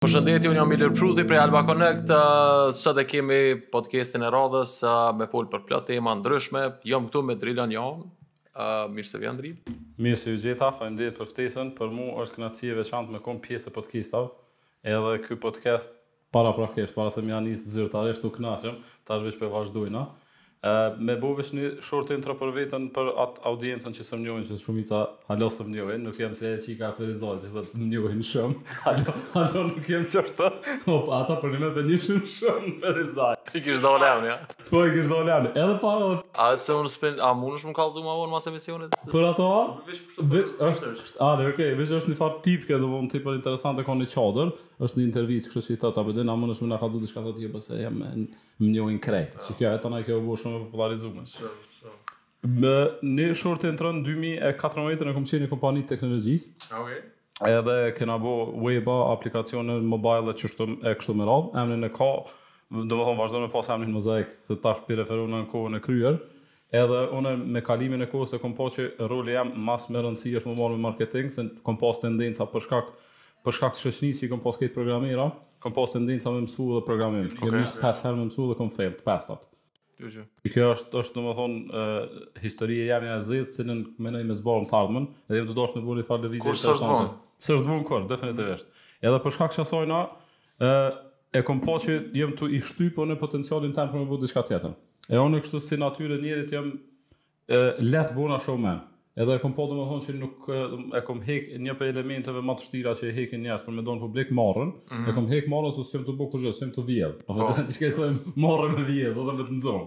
Përshëndetje, unë jam Ilir Pruthi prej Alba Connect. Sot e kemi podcastin e radhës me fol për plot tema ndryshme. Jom këtu me Drilon Jon. Mirë se vjen Dril. Mirë se ju gjeta, faleminderit për ftesën. Për mua është kënaqësi e veçantë me kon pjesë e podcastave. Edhe ky podcast paraprakisht, para se me ja nis zyrtarisht u knaqëm, tash veç po e vazhdojna. Ë Me bo veç ni short intro për veten për atë audiencën që s'më njohin, që shumica hala s'më njohin, nuk jam si qika e Ferizajt që thotë më njohin shumë. Hala, hala nuk jam çfarë. Po a ajo a po më njohin shumë Ferizaj. I kish dal emri, ja. Po i kish dal emri. Edhe para edhe A se unë s'e di, a mundesh me kallëzu ma vonë mas emisionit? Për ato a? Veç kështu për veç është. A, dhe okay, veç është një farë tip, ke domethënë tepër interesante ka një çikë, është një intervistë, kështu që i thotë, a po dhe na mundesh me na kallëzu diçka thotë jo, pse jam Më njohin krejt. Edhe kjo e tana kjo u bo shumë e popularizume. Në short intron 2014 e kom qelë një kompani të teknologjisë. Ok. Edhe kena bo weba, aplikacione, mobile, qështu e kështu me radhë. Emrin e ka, domethonë vazhdon me pas emrin Mozaik, se tash po i referona në kohën e kryer. Edhe unë me kalimin e kohës e kom pa që roli jem ma së me rëndësi është mu marrë me marketing se kom pas tendenca për shkak për shkak të shoqnisë që i kom pas krejt programera, kom pas tendenca me mësu dhe programim. Okay. Jam nis pesë herë me mësu dhe kom fail të pestat. Që kjo është është domethënë uh, histori e jemja e zezë, të cilën mendoj me zbardh n'të ardhmen, dhe jam tu dashtë t'i bëj do lëvizje të sakta. Kurrë s'është vonë? S'është vonë kurrë, definitivisht. Edhe për shkak të asaj na Ë e kom pa që jam tu e shtyp unë potencialin tem për me bo diçka tjetër. E unë kështu si natyrë e njerit jam i let, bona showman. Edhe e kom pa domethënë që unë e kom hek një prej elementeve ma të vështira që e hekin njerëzit për me dal n'publik marrën. Mm -hmm. E kom hek marrën se s'jam tu bo kurgjo, s'jam tu vjedh. Po, po. çka i thonë, marre me vjedh, edhe me të nxonë.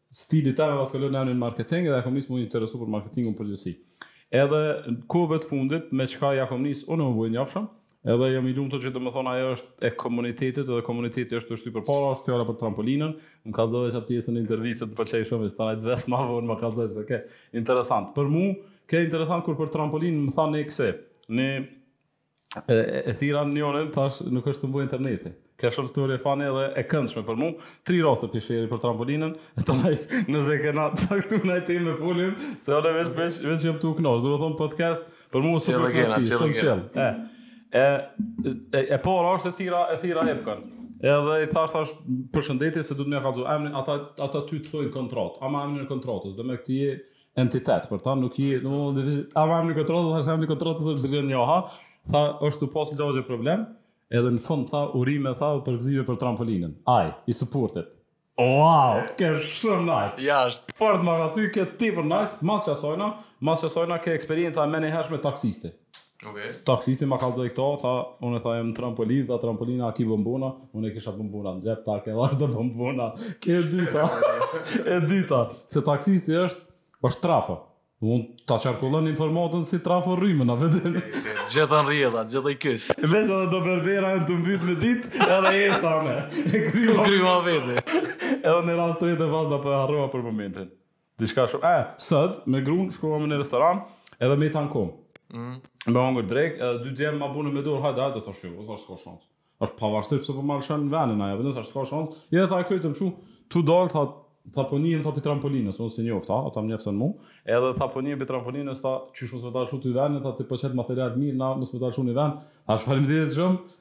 Stili ta ma pas kalova në email marketing dhe ja kom nis m'u interesu për marketing n'përgjithësi. Edhe kohëve të fundit me çka ja kam nis unë m'u bo i njofshëm, edhe jam i lumtur që domethënë ajo është e komunitetit edhe komuniteti është tu e shty përpara, është fjala për trampolinën, m'kallzove atë pjesën e intervistës më pëlqej shumë, ishte a e di veç më vonë m'kallzove se ke interesant. Për mua, ke interesant kur për trampolinë më tha në Eksi, ne e, e thirra njërin, thash, nuk është tu m'bo interneti. Ka shumë story e fani edhe e këndshme për mu. Tri raste për s'heri për trampolinën, e të naj, në zeke na, të këtu najsen me fol, se unë veç, veç, veç jam tu u knaq, domethonë podcast, për mu së për këndshi, shumë qëllë. E, e, e, e por është e thirra, e thirra Ipkon. Edhe i thash thash përshëndetje se duhet me kallxu emrin ata ata ty të thojnë kontratë, ama emrin e kontratës, domethonë entitet, për ta nuk i, do të thotë, a emrin n'kontratë, thash emrin n'kontratë Drilon Jaha. Tha, është tu pas lagjja problem. Edhe në fund tha, urime tha, përgëzime për trampolinën. Ai, i supportit. Wow, ke shumë nice. Ja, është. Fort më ka thy ke tepër nice, mas që asojna, mas që asojna ke eksperienca e menjëhershme taksiste. Okay. Taksisti ma kallzoi këto, tha, unë tha jam trampolin, tha trampolina a ki bombona, unë e kisha bombona, në xhep tak edhe dhe bombona, ke e dyta, e dyta, se taksisti është, është trafo, unë ta qarkullon informatën si trafo rrymën, a e din. Gjithën rrjeda, gjithë i kysë. E veç edhe do berbera e të mbyt me dit, edhe e sa me, e kryma, kryma vete. edhe një rast tjetër e vazda por po harroj për momentin. Diçka shumë. Eh, sot me gruan shkova në restoran, edhe me tankom. Mm. Me hongër drek, edhe dy djem ma bune me dorë, hajde, hajde, thash jo, thash s'ka shans. Është pavarësisht pse po ma lshon vendin ajo, vetëm thash s'ka shans. Ja tha këtu të mshu, tu dal tha tha po nihim tha pi trampolinës, unë s'i njofta, ata më njoftën mu. Edhe tha po nihim pi trampolinës, tha qysh mos me ta lshu ty vendin, tha ti po qet material mirë, na mos me ta lshu vendin. Thash faleminderit shumë,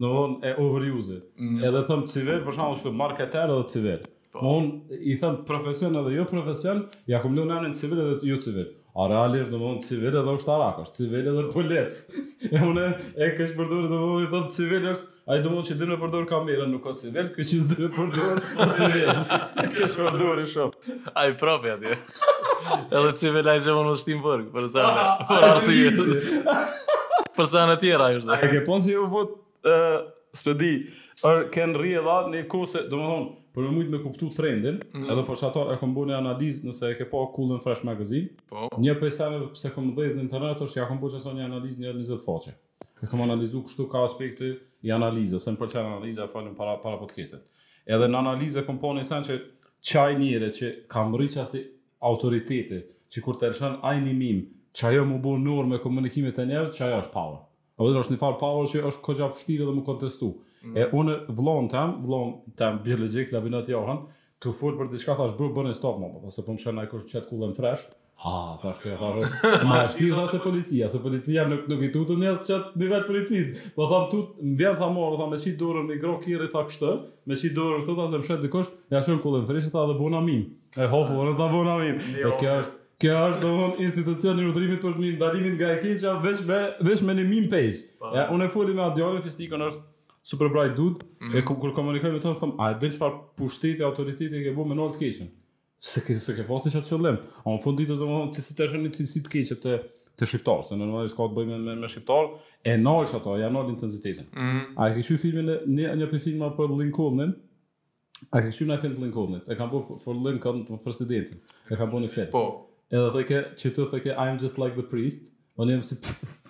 Domon e overuse. Mm. Edhe thom civil, për shembull, marketer edhe civil. Po. Më unë i thom profesion edhe jo profesion, ia kom lon emnin civil edhe jo civil. A realisht, domon civil edhe ushtarak, është civil edhe polic. e unë e kesh përdorë, domon i thom civil është, ai domon që din me përdorë kamerën, nuk ka civil, ky që s'din me përdorë, civil. kesh përdorë shumë. A i propi atje. Edhe civil ai që më në shtim për, për sa në, për arsye. Për sa në tjera, ju shdo. A ke pon që ju vot, s'pe di, or, ken rri e dha një kose, domethënë, për me mujtë me kuptu trendin, mm. edhe për qato e kom bu një analizë nëse e ke pa Cool and Fresh Magazine, po. një prej arsyeve pse kom dhezë në internet, është që ja kom bu qaso një analizë një 20 faqe. Mm. E kam analizu kështu ka aspekti i analizës, se në për qenë analiza e folëm para, para podcastit. Edhe në analiza kom pa një sen që qaj njeri që ka mrri qasi autoriteti, që kur ta lshon ai një meme, qajo me u bo normë e komunikimit te njerëzit, qajo është power. A vëzër, është një farë power që është goxha vështirë edhe me kontestu. Mm. E unë vllaun tem, vllaun tem biologjik, Labinot johën, tu fol për diçka thash bro bënë stop më, ose po më shkon ai kush qet Cool and Fresh, Ha, thash që e tharo. Ma e shti dha se policia, se policia nuk, nuk i tuten njerëz qat nivel policisë. Po tha m'tut, më vjen tha morë, tha me qitë dorën nga kerri tha kështu, me qitë dorën këtu, tha se më sheh dikush, ja çon Cool and Fresh, tha dhe bona meme. E hofu, orë tha bona meme. E kjo është, kjo është domon institucion i urdhërimit për të mirë, ndalimin nga e keqja, veç me, veç me një meme page. Po. Ja, unë e foli me Adrian Fistikon është super bright dude, mm. e kur komunikoj me të, thom, a e din çfarë pushteti, autoriteti e ke bu me nalë të keqën. Se ke se ke pas qat qëllim. A në fund ditës domethënë ti si të shani cilësi të keqe te te shqiptar, se normalisht ka të bëjë me me shqiptar, e nal ato, ja nal intensitetin. Mm -hmm. A e ke kqyrë filmin e një një prej filmave për Lincolnin? A ke kqyrë naj film të Lincolnit? E kam bërë for Lincoln të presidentin. E kam bërë në film. Po. Edhe thojke, qaty thojke, I'm just like the priest. Unë jam si,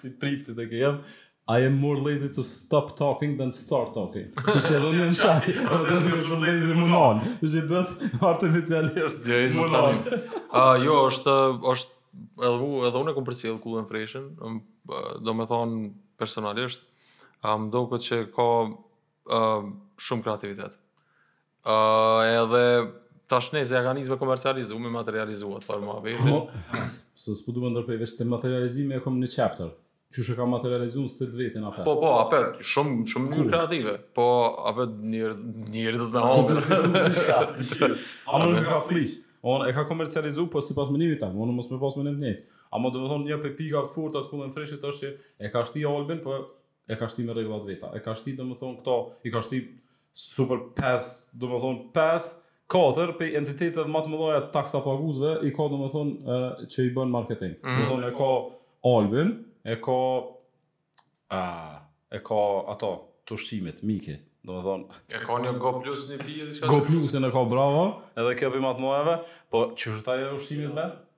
si prifti të ke jam, I am more lazy to stop talking than start talking. Ti që do një në shaj, o do një shumë lazy më non. Ti që do të artificialisht. Jo, e zhvista një. Uh, jo, është, është, edhe, u, edhe unë e kom përcjellë cool and freshen, um, do me thonë personalisht, um, do këtë që ka uh, shumë kreativitet. edhe tash nëse ja kanë nisë me komercializu, me materializu atë farë ma vete. Po, se s'po du me ndërpre, veç të materializimi e kom një chapter. Qysh e ka materializu në stil vetën apet. Po, po, apet, shumë, shumë një kreative. Po, apet, njerë, njerë do të në hongër. A më në ka flish. On e ka komercializu, po sipas mendimit tem, unë mos me pas mendim të njëjtë. A më do më thonë një prej pikave të forta të Cool n Freshit është që e ka shti Albin, po E ka shti me rregullat veta. E ka shti domethënë këto, i ka shti super 5, domethënë 5 katër prej entiteteve më të mëdha të taksapaguesve i ka domethënë që i bën marketing. Mm. Domethënë e ka Albin, e ka a e ka ato të ushqimit, Miki. Domethënë e ka një Go Plus një pije diçka. Go Plus e ka bravo, edhe kjo prej më të mëdhave, po ç'është ajo ushqimi be?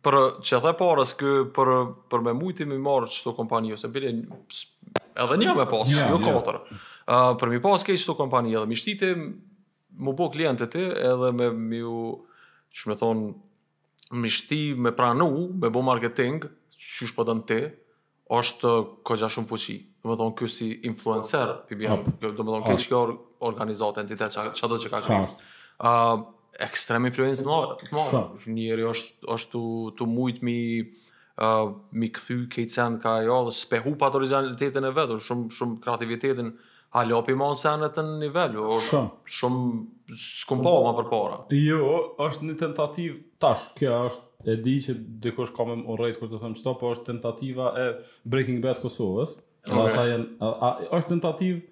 Për qysh e para, kë për, për me mujt me i marrë qëto kompani, ose bile, edhe nja me pasë, jo katër. Uh, për me i pasë krejt qëto kompani, edhe me i shti ti, m'u bo klientë ti, edhe me mi u, domethonë, me i shti me pranu, me bo marketing, qysh po don ti, është kogja shumë fuqi. Domethonë ky si influencer, ti vjen, domethonë kjo organizatë entitet çka çkado që ka qenë. Ë ekstrem influencer në orë, të mos. Njëri është është tu tu mujt me e me kthy këtë sen kah ai edhe s'pe hup origjinalitetin e vet, shumë shumë kreativitetin Halopi ma se në tjetër nivel, o, shumë, shumë, s'kom pa ma përpara. Jo, është një tentativ tash, kjo është, e di që dikush ka me më urrejt kur të thëmë qëta, po është tentativa e Breaking Bad Kosovës, okay. ata janë, a, a, është tentativ,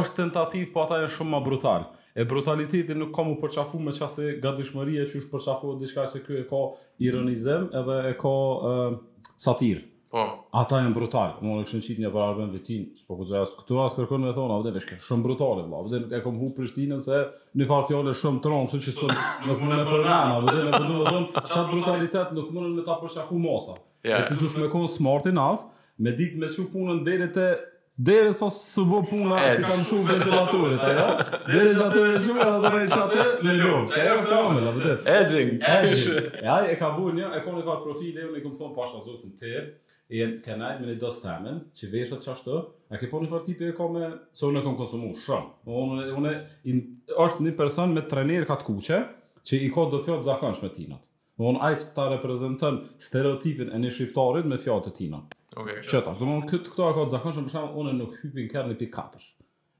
është tentativ, po ata janë shumë ma brutal. E brutaliteti nuk ka m'u përqafu me qasi gadishmërie që është përqafu e diçka se kjo e ka ironizem edhe e ka uh, satirë. Po. Ata janë brutal. Unë e kqyrsha qit një për Arben Vitinë, s'po guxojke as kërkon me thonë, avde, vishke, shumë brutale, vla, avde, nuk e kom hup Prishtinën se një farë fjale shumë t'ronë, kështu që së nuk mune për nana, avde, po du me thonë, qatë brutalitet nuk mune me ta përqafu masa. Yeah. E ti dush me konë smart enough, me ditë me çu punën deri te Derisa s'u bo puna si kam shu ventilatorit, ajo? Deri qaty e shu, edhe të rejtë që atë, në lopë. Që e e flamë, la vëtë. Edging. Edging. E ai e ka bo një, e ka një farë profile, unë i kom thonë pasha zotin të e, e e të najtë me një dos temen, që veshët që ashtë, a ke po një farë tipi e ka me, se unë e kom konsumu, shumë. Unë, unë, është një person me trenerka të kuqe, që i ka do foto zakonsh me tinat. Domthon ai ta reprezenton stereotipin e një shqiptarit me fjalët e tina. Okej. Qeta, domthon këto këto ka të zakonshëm për shembull unë nuk hypi në kerr në pikë katër.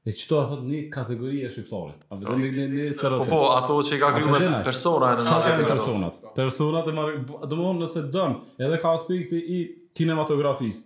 E qeto e thot një kategori e shqiptarit. A do një një po, stereotip. Po po, ato që i ka kriju me persona në çfarë janë personat. Personat e marrin domthon nëse don, edhe ka aspekti i kinematografisë.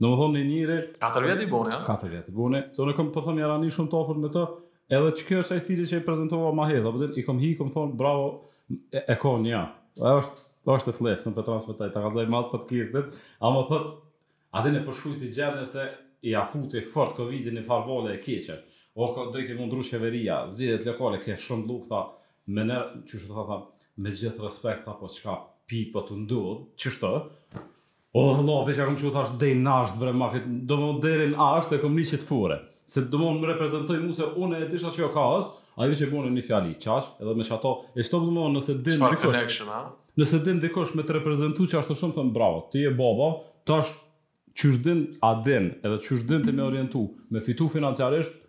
Domethonë një njëri... Katër vjetë i bone, ja? Katër vjetë i bone. Se unë kom, po thëmë, jara një shumë të ofër me të, edhe që kjo është ai stili që i prezentova ma herët, po dhe i kom hi, kom thonë, bravo, e, e ka një, ja. E është, është e fleshë, në Petrans me taj, ta ka zaj mas për të kistit, a më thëtë, a dhe në përshkrujti gjendjen se ia futi fort Covid-i ni far vale e keqe, o ka do i ke mundru qeveria, zgjedhjet lokale, ke shumë llugë, tha, me nërë, që shë tha, tha, me gjithë respekt, tha, po çka pi, po të ndodhë, që shtë, O vëlla, veç ja kam çu thash deri n'asht bre ma këtë, domethon deri në asht e kom ni qëtë fore. Se domethon më reprezentoj mu se unë e disha që jo ka është, ai veç e boni një fjali, qash, edhe me qato, e qeto domethon nëse din dikush. Çfarë connection, a? Nëse din dikush me të reprezentu qashtu shumë, thëmë bravo, ti je baba, tash qysh din a din, edhe qysh din ti me orientu, me fitu financiarisht,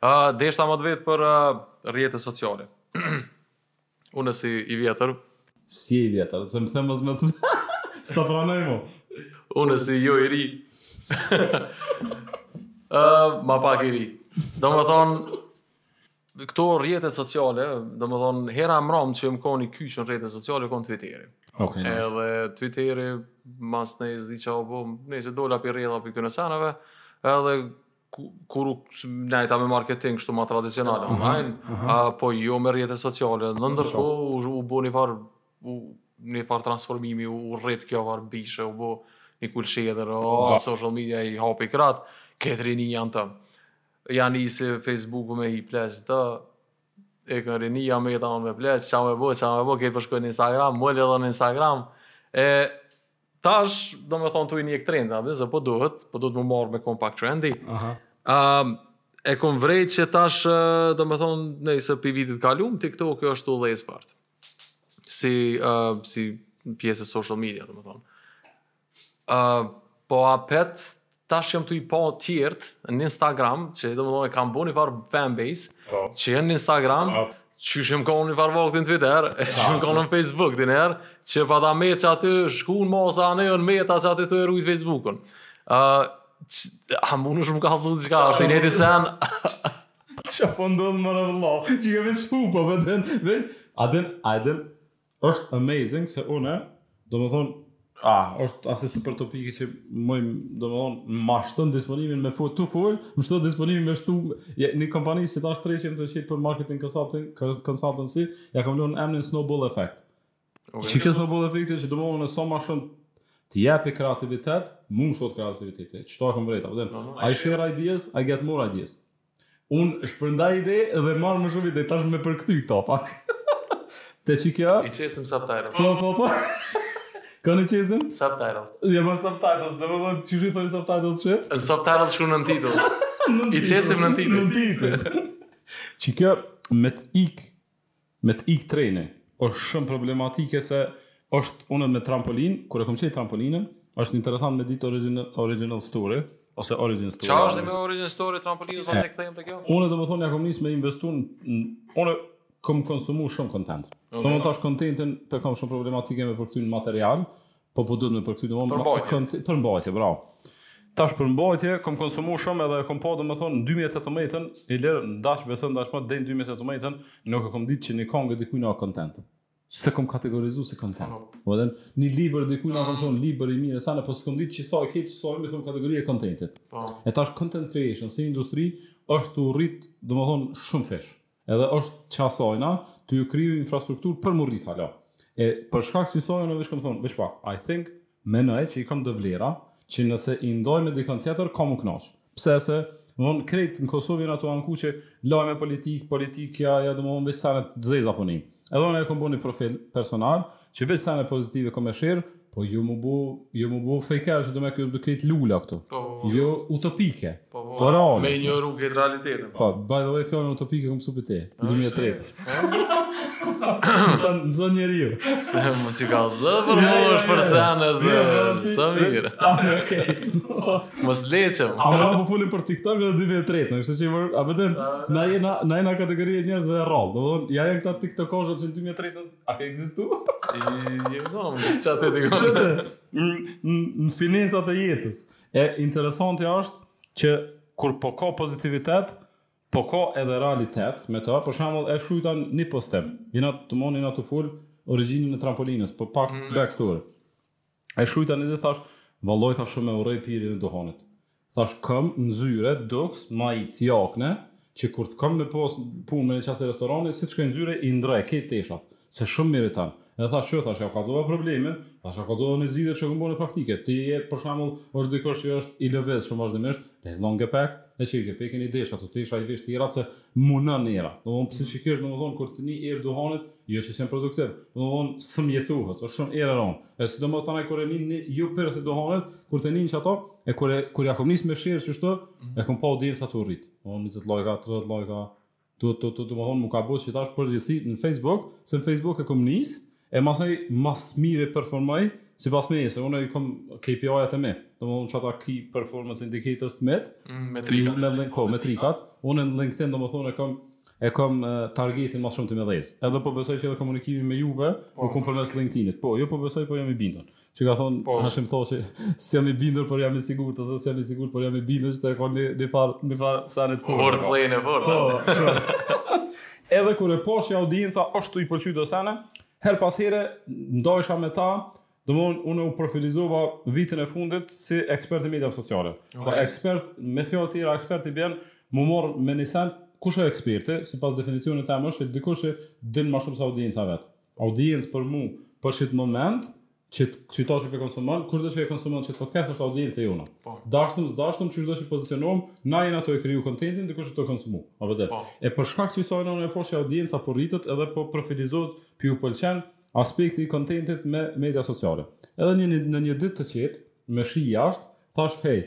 Ë, deshta me të vetë për rrjete sociale. Unë si i vjetër. Si i vjetër, se më them mos më. S'ta pranoj më. Unë si jo i ri. Ë, ma pak i ri. Domethon këto rrjete sociale, domethon hera e mrom që jom kon i kyç në rrjete sociale kon Twitteri. Okej. Edhe Twitteri masnej s'di çka u bo, nejse dola prej rrjetave prej këtyre seneve, edhe kur nejta me marketing kështu ma tradicional uh -huh, online, uh -huh. A, po jo me rrjete sociale, në ndërkohë u, u bo një farë një farë transformimi, u, u rrit kjo farë bishe, u bo një kulshedër, oh, social media i hapi krahët, këta rinia në të. Ja nisi Facebooku me hi pleqtë, e ku rinia, meta me pleq, qa me bo, qa me bo, ku po shkojnë në Instagram, më ledhë në Instagram, e Tash, domethonë, tu i njekë këto trenda, dhe zë, po duhet, po duhet m'u marrë me konë pak trendi. Aha. Uh, e kom vrejt që tash, domethonë, nisë prej vitit kalum, TikTok e është u dhe spartë. Si, uh, si pjesë e social media, domethonë. Uh, po apet, tash jam tu i pa tjerët në Instagram, që domethonë kanë bo një farë fanbase, po. që janë në Instagram, po. qysh u kon një farë vakti n' Twitter, e qysh u kon në Facebook, din herë, që pa ta me qaty shkun masa anë e në meta qaty tu e rujt Facebookun. Uh, a më në shumë ka të zonë që ka, është i njëjti sen. Që po ndodhë më në vëllo, që ke veç hupa, po, po din, veç, a din, a din, është amazing se une, Domethonë, a, është asi super topiki që më domethonë, ma shton disponimin me fol, tu fol, ma shton disponimin me shtu, ja, një kompani që tash rejqim të qitë për marketing consulting, consultancy, ia kam lënë emnin Snowball Effect. Okay. Qekjo Snowball Effect është domethonë, sa ma shumë të jep kreativitet, ma shumë shtohet kreativiteti, qeta e kom vrejt, përden, I share ideas, I get more ideas. Unë shpërndaj ide dhe marr më shumë ide, tash me përkthy këto pak. Te qekjo? I qesim subtitles. Po, po, po. Kënë i qesim? Subtitles. Ja, ma subtitles, domethonë, qysh i thojnë subtitles shqip? Subtitles shkon nëntitull. I qesim nëntitull. Nëntitull. Qekjo, me të ik, Me të ik treni është shum problematike se është unë me trampolinë, kur e kam qit trampolinën, është interesant me ditë origin original story ose origin story. Çfarë është me origin story trampolinës pastaj kthehemi te kjo? Unë domethënë ia kam nis me investu në unë kam konsumu shumë content. Okay. Domethënë tash contentin p'e kam shumë problematike me përkthy në material, Po po duhet me përkthy domethonë përmbajtje. Përmbajtje, bravo. Tash përmbajtje, kom konsumu shumë edhe kom pa domethënë 2018-ën, i lër ndash beson ndash mos, deri 2018-ën, nuk e kam ditë që një këngë e dikujna kontent. S'e kom kategorizu si kontent. Po edhe një libër dikujna kom thonë libër i mirë, sene, po s'kom ditë që sa e këtë si me thon kategoria e kontentit. Po. E tash content creation si industri është u rrit domethënë shumëfish. Edhe është qasajna, tu iu kriju infrastruktur për m'u rrit hala. E për shkak t'qisajna unë veç kam thon, veç pak, I think, menoj që i kam do vlera, që nëse i ndaj me dikon tjetër ka m'u knaq. Pse se, domthon krejt në Kosovë jena tu anku që lajme politikë, politikë kjo ajo domthon veç sene të zeza po nijn. Edhe unë e kom bo një profil personal, Që veç sene pozitive kom me share, po jo m'u bo, jo m'u bo fejker, që domethonë kjo duket lula këtu. Po, po, jo utopike, po, po, po reale. Me një rrugë këtë realitetin. Po, by the way, fjalën utopike e kom msu pi teje, në 2003. Mëson njeriu. Se mos i kallëzo, për moshë për sene, se s'është mirë. Më së leqëm. A më më folim për TikTok dhe 2003, në kështë që i mërë, a vëdem, na jena kategori e njerëzve e rrallë, domethënë, janë këta TikTok-oshët që në 2003, A ka ekzistu? I një vëmë, në qatë e dikonë. Qeto, në finesat e jetës. E interesanti është që kur po ka pozitivitet, po ka edhe realitet me të, për shembull e shkrujta një postim. Jena të moni jena tu fol origjinën e trampolinës, po pak mm. backstory. E shkrujta unë dhe thash, Vallai thash shumë e urrej pirjen e duhanit. Thash kom n'zyre duks maicë jakne që kur të kom me pas punë me një asi restorani si të shkoj n'zyre i ndrroj krejt teshat se shumë m'iriton. Edhe thash që thash ia kallzova problemin, thash ia kallzova një zgjidhje çka kam bo në praktike. Ti je për shembull është dikush që është i lëvizshëm vazhdimisht, le t'i lon n'gepek, e çel gepekun i desh ato tesha i vesh tjerat se Munon era. Domethënë psikikisht, domethënë kur të nij erë duhanit, jo që s'jam produktiv, domethënë s'më jetohet, është shumë erë e rëndë. E sidomos tani kur e nin jo prej duhanit, kur të nin qato, e kur e kur ja kom nis me share qështu, e kom pa audienca tu u rrit. Domethënë 20 lajka, 30 lajka. Tu tu tu domethënë m'u ka bo që tash përgjegjësi në Facebook, se në Facebook e kom nis, E masanej, ma së miri performoj, sipas meje, se unë i kom KPI-at e mi, domethënë qata key performance indicators të mitë, mm, metrikat, me, me, po, metrikat, unë në LinkedIn, domethënë, e kom, e kom targetin ma shumë të mëdhejtë. Edhe po besoj që edhe komunikimi me juve, po, u kon përmes LinkedIn-it. Po, jo po besoj, po jam i bindun. Qysh ka thonë, po, Hashim Thaçi, s'jam i bindur, por jam i sigurt, a s'jam i sigurt, por jam i bindur, që të e ka një, një farë, një farë, sa në të kërë. Wordplay e por, po, shumë. Edhe kur e pashë që audienca, është tu i pëlqy qito sene, herë pas here, ndajsha me ta, domethënë, unë u profilizova vitin e fundit si ekspert i medias sociale. Okay. Po ekspert, me fjalë tjera, ekspert i bjen, Me u marr me një send kush o eksperti, sipas definicionit tem është dikush që din ma shumë se audienca e vet. Audiencë për mu për qit moment, qit qytari që po konsumon, kushdo që e konsumon qit podcast është audiencë e jona. Po. Deshtëm s'deshtëm qyshdo që pozicionohem, na jena tu e kriju kontentin dhe dikush tu e konsumu. A vërtet? Po. E për shkak qasaj e pashë që audienca po rritet edhe po profilizohet po ju pëlqen aspekti i kontentit me media sociale. Edhe unë në një ditë të qetë, me shi jashtë, thashë hey,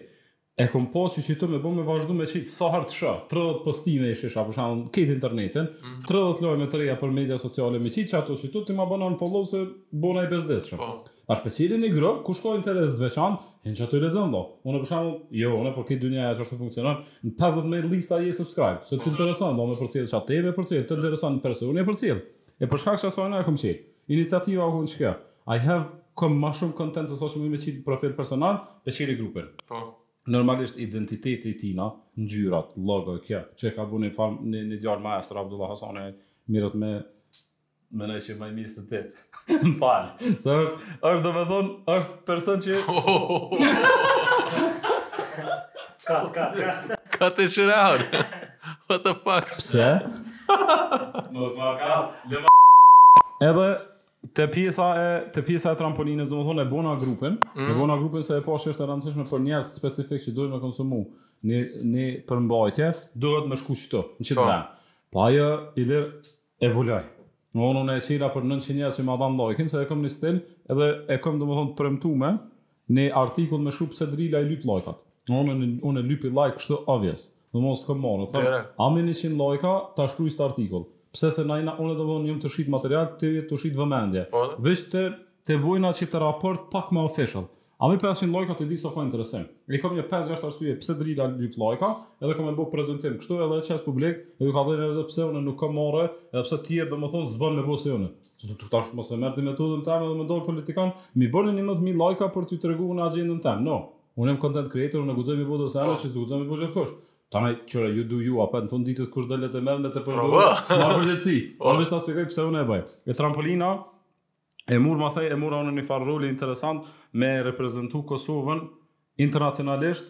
E kom pa që që të me bo me vazhdu me qitë sa herë të shë, 30 postime i shisha, për shumë, këtë internetin, 30 lajme të reja për media sociale me qitë qato që ti ma bon unfollow se bona i bezdisshëm. Po. Thashë po e qeli një grup, kush ka interes të veçantë, hin qaty i lexon do. Unë për shembull, jo, unë po krejt dynja qashtu funksionon, në 50 mail lista je subscribe, se të po. intereson, do me përcjellë qatë temë, e përcjell, të intereson një person, e përcjell. E për shkak qasaj e kom qelë. Iniciativa u kon qekjo. I have kom ma shumë kontent se sa që muj me qit n'profil personal, dhe e qeli grupin. Po. Normalisht identiteti i tina, ngjyrat, logo, kjo, që e ka bo ni farë, ni, ni djalë maestër, Abdullah Hasani, ai, merret me, mendoj që më i mirë se ti. Më fal. Se është, është domethënë, është person që, Ho, ho, ho, ho, ho. Cut, cut, cut. Ka të shëra orë. What the fuck? Pse? Mos ma ka, le ma... Edhe te pjesa e te pjesa e trampolinës, domethënë e bona grupin, mm. e mhm. bona grupin se e pashë është e rëndësishme për njerëz specifik që duhet me konsumu një një përmbajtje, duhet me shku këtu, në qit po. vend. Po ajo i lë E vuloj. Domethënë unë e qela për nëntëqind njerëz që ma dhanë like-in se e kam një stil edhe e kam domethënë të premtume një artikull me shkru pse Drila i lyp like-at. Domethënë unë e lypi like kështu obvious. Domethënë s'kam marrë, them, Dere. ami njëqind like-a ta shkruaj këtë artikull. Pse se na jena unë domethënë jam tu shit material, ti je tu shit vëmendje. Po. Veç ta bojna qit raport pak më official. A me pesë mijë lajka ti di sa ka interesim. E kam një pesë gjashtë arsye pse Drila lyp lajka, edhe kam me bo prezantim kështu edhe e qes publik edhe ju kallxoj edhe pse unë nuk kam marre edhe pse tjerë domethënë s'bën me bo si unë. S'do qetash me e marr ti metodën teme edhe me dal politikan, mi bëni një mijë lajka për t'ju tregu unë axhendën tem. No. Unë jam content creator, unë guxoj me bo do sene që s'guxon me bo gjithkush. Tana qeto ju du ju, apo në fund t'ditës kush do le të merr me të përdor, s'marr përgjegjësi. Unë vetë ta shpjegoj pse unë e bëj. E trampolina E murr ma, hej, e murra unë një farë roli interesant me reprezentu Kosovën internacionalisht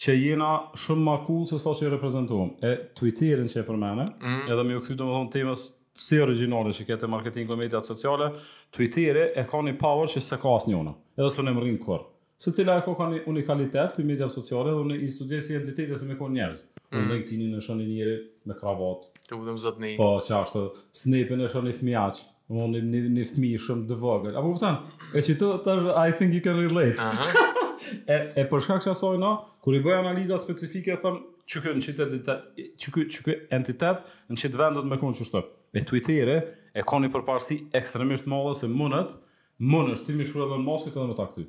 që jena shumë ma cool se sa që jem reprezentum. E Twitterin që e përmene, mm. edhe me u kthy domethënë temës si origjinale që ke te marketingu e mediat sociale, Twitteri e ka një power që s'e ka asnjona, edhe s'e mrrin kurrë. Secila e ka ka një unikalitet për media sociale dhe unë i studioj si entitet si me kon njerëz. Mm. Unë LinkedIn-in e shoh ni njeri me kravat. Të dukshëm zotni. Po, qashtu, Snapin e shoh ni fëmijaq. Domethënë një, një fëmi shumë të vogël. Apo domethënë, e qetash, I think you can relate. Uh -huh. e, e për shkak qasaj, no, kur i bëj analiza specifike, thom, qiky në qit entitet, qiky, qiky entitet, në qit vend do me konë qeshtu. E Twitteri, e ka një përparsi ekstremisht madhe se mundët, Munesh ti m'i shkru Elon Muskit edhe me ta kthy.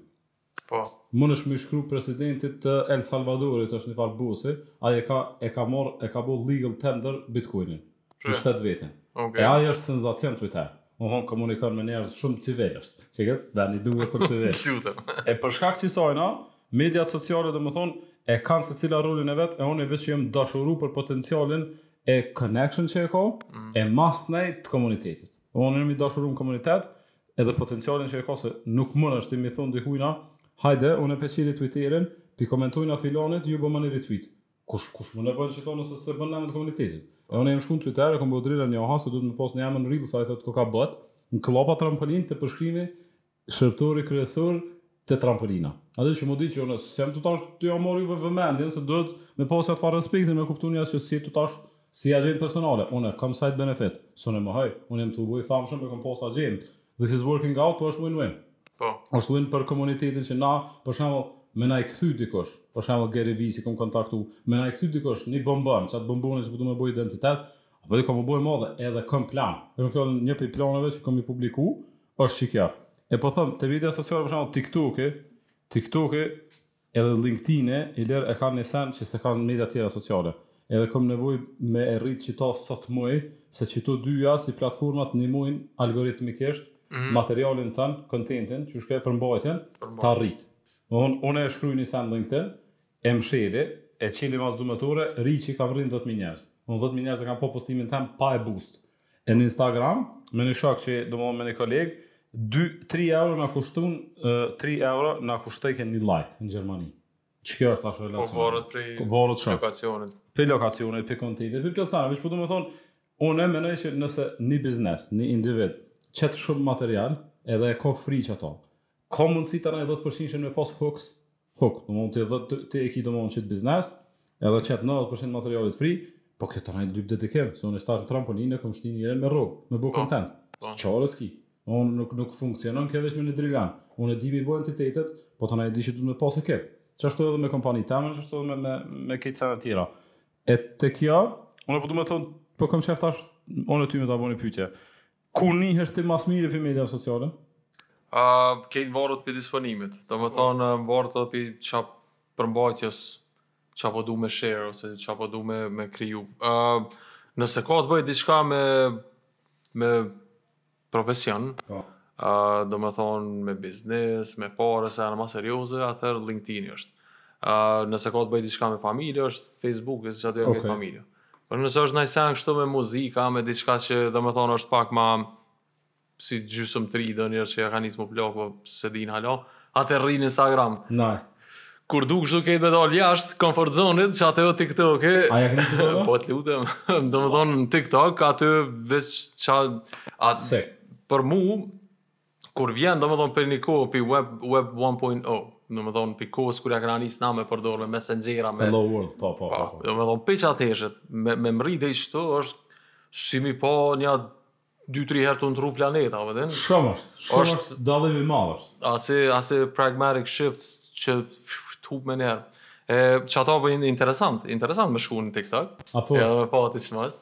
Po. Munesh m'i shkru presidentit të El Salvadorit, është një farë bosi, ai e ka, e ka marrë, e ka bo legal tender bitcoinin. Që? N'shtet t'vetin. Okay. E ai është senzacion n'Twitter. Domethënë komunikon me njerëz shumë civilisht. Qeshtu? Dhe nji dukje për civil. e për shkak qisajna, mediat sociale domethënë, e kanë secila rolin e vetë, e unë veç jam dashuru n' potencialin e connection që e ka, mm. e masnej të komunitetit. Unë jom i dashurum n'komunitet edhe potencialin që e ka se nuk munesh ti m'i thon dikujna hajde unë pe qeli Twitterin p'i komentujna filanit ju bomani retweet kush kush mun e bën qëto nëse s'e bën në emër të komunitetit e unë jam shku në twitter e kom bo Drilon Jaha se duhet me pas një emër në rregull s' ai thot kom bo në klapa trampolin te përshkrimi Shërbëtori kryesor te trampolina. Edhe që m'u dit që unë s'jam tu tash tu ja marr juve vëmendjen se duhet me pas atfar respekti me kuptu njerz që s'e kom tash si agjendë personale unë kam side benefit s'e mohoj unë jam tu u bo i famshëm e kam pas agjendë this is working out po është win win po është win për komunitetin që na për shembull me na i kthy dikush për shembull Gary Vee si kam kontaktu me na i kthy dikush një bombon qat bombon që po do me bëj identitet apo e kam me bo t'madhe edhe kam plan e kam fjalën një prej planeve që kam i publiku Është qikjo. E po thom, te media sociale për shembull, TikTok-i, TikTok-i, edhe LinkedIn-i, ilera e kanë një sen që s'e kanë media tjera sociale. Edhe kom nevoj me e rritë qita sa t'muj, se qito dyja si platformat nimojnë algoritmikisht, mm. materialin tand, kontentin, qysh ke përmbajtjen, ta rritë. Unë e shkruj një sen LinkedIn, E mshili, e çili mas dy mëture, riçi, kam rri dhjetë mijë njerëz. Unë dhjetë mijë njerëz e kan pa postimin tem pa e boost. E në Instagram, me një shok,, domethënë me një koleg, dy, tri euro na kushtun, tri euro na kushtojke një like në Gjermani. Qikjo është tash relacioni? Po varet prej, po varet. Lokacionit. Prej lokacionit, prej kontentit, prej plot sana, veç po domethënë unë mendoj që nëse një biznes, një individ qet shumë material, edhe e ka free qato. Ka mundësi tani 10% me pas hooks Hook, domthon ti do të ti e ke domthon qet biznes, edhe qet 90% materialit free, po kjo tani dy ditë ke, se unë qitash në trampolinë kam shtin njeri me rrogë, me bo, po, content. Po. Se qare s'ki? Unë nuk nuk funksionon kjo vetëm me Drilon. Unë e di me bo entitetet, po tani e di që duhet me pasë ekip. Qashtu edhe me kompani teme, qashtu edhe me me me këto sana të tjera. E te kjo, unë po do të thon, po kam shef tash, unë ty më ta bëni pyetje. Kur nihesh ti më s'miri prej media sociale? Uh, krejt varet prej disponimit, domethënë uh, varet edhe prej çfarë përmbajtjes, ça po du me share, ose ça po du me, me kriju. Uh, nëse ka të bëjë diçka me, me profesion, uh, domethënë me biznes, me pare, se janë ma serioze, atër LinkedIn është. Uh, nëse ka të bëjë diçka me familje, është Facebook, se qaty e kam familjen. Uh, Po nëse është naj sen kështu me muzika, me diçka që domethënë është pak ma si gjysëm trinejxher që ja ka nis m'u plak po s'e din hala, atëherë rri në Instagram. Nice. Kur du kështu krejt me dalë jashtë comfort zone-it, qatëherë TikTok e. A e ki TikTok? po të lutem. domethënë në TikTok aty veç ça atë për mu Kur vjen domethënë prej një kohe pi web web one point o, domethënë pi kohës kur ja kena nis na me përdor me messenxhera me Hello World, po po po. po. Domethënë pi qatëherë me me mrri deri qitu është si mi pa një dy tri herë tu ndrru planetë, a din? Shumë është, shumë është, është dallim i madh është. Asi asi paradigmatic shifts që t'hup menjëherë. E qata po interesant, interesant me shku në TikTok. Apo. Edhe me pa atë çmos.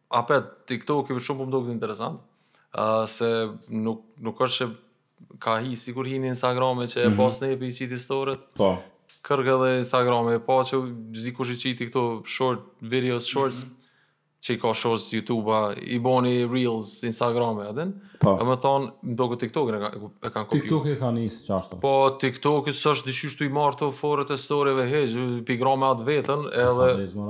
Apet, TikTok-i shumë po më duket interesant. Ë uh, se nuk nuk është që ka hi sikur hin Instagrami që e mm -hmm. pa Snap-i i qiti storet. Po. Krejt edhe Instagrami, po qe dikush i qiti këto short videos, shorts. Mm -hmm që i ka shorts YouTube-i, i boni Reels, Instagrami, a din? Po. Domethënë, me do këtë TikTok-in e, ka, e kanë kopju. TikTok-i ka nisë qashtu. Po, TikTok-i s'është dyshysh tu i marrë forat e story-ve hiç, pi gra me atë vetën, edhe... Fabrizmo,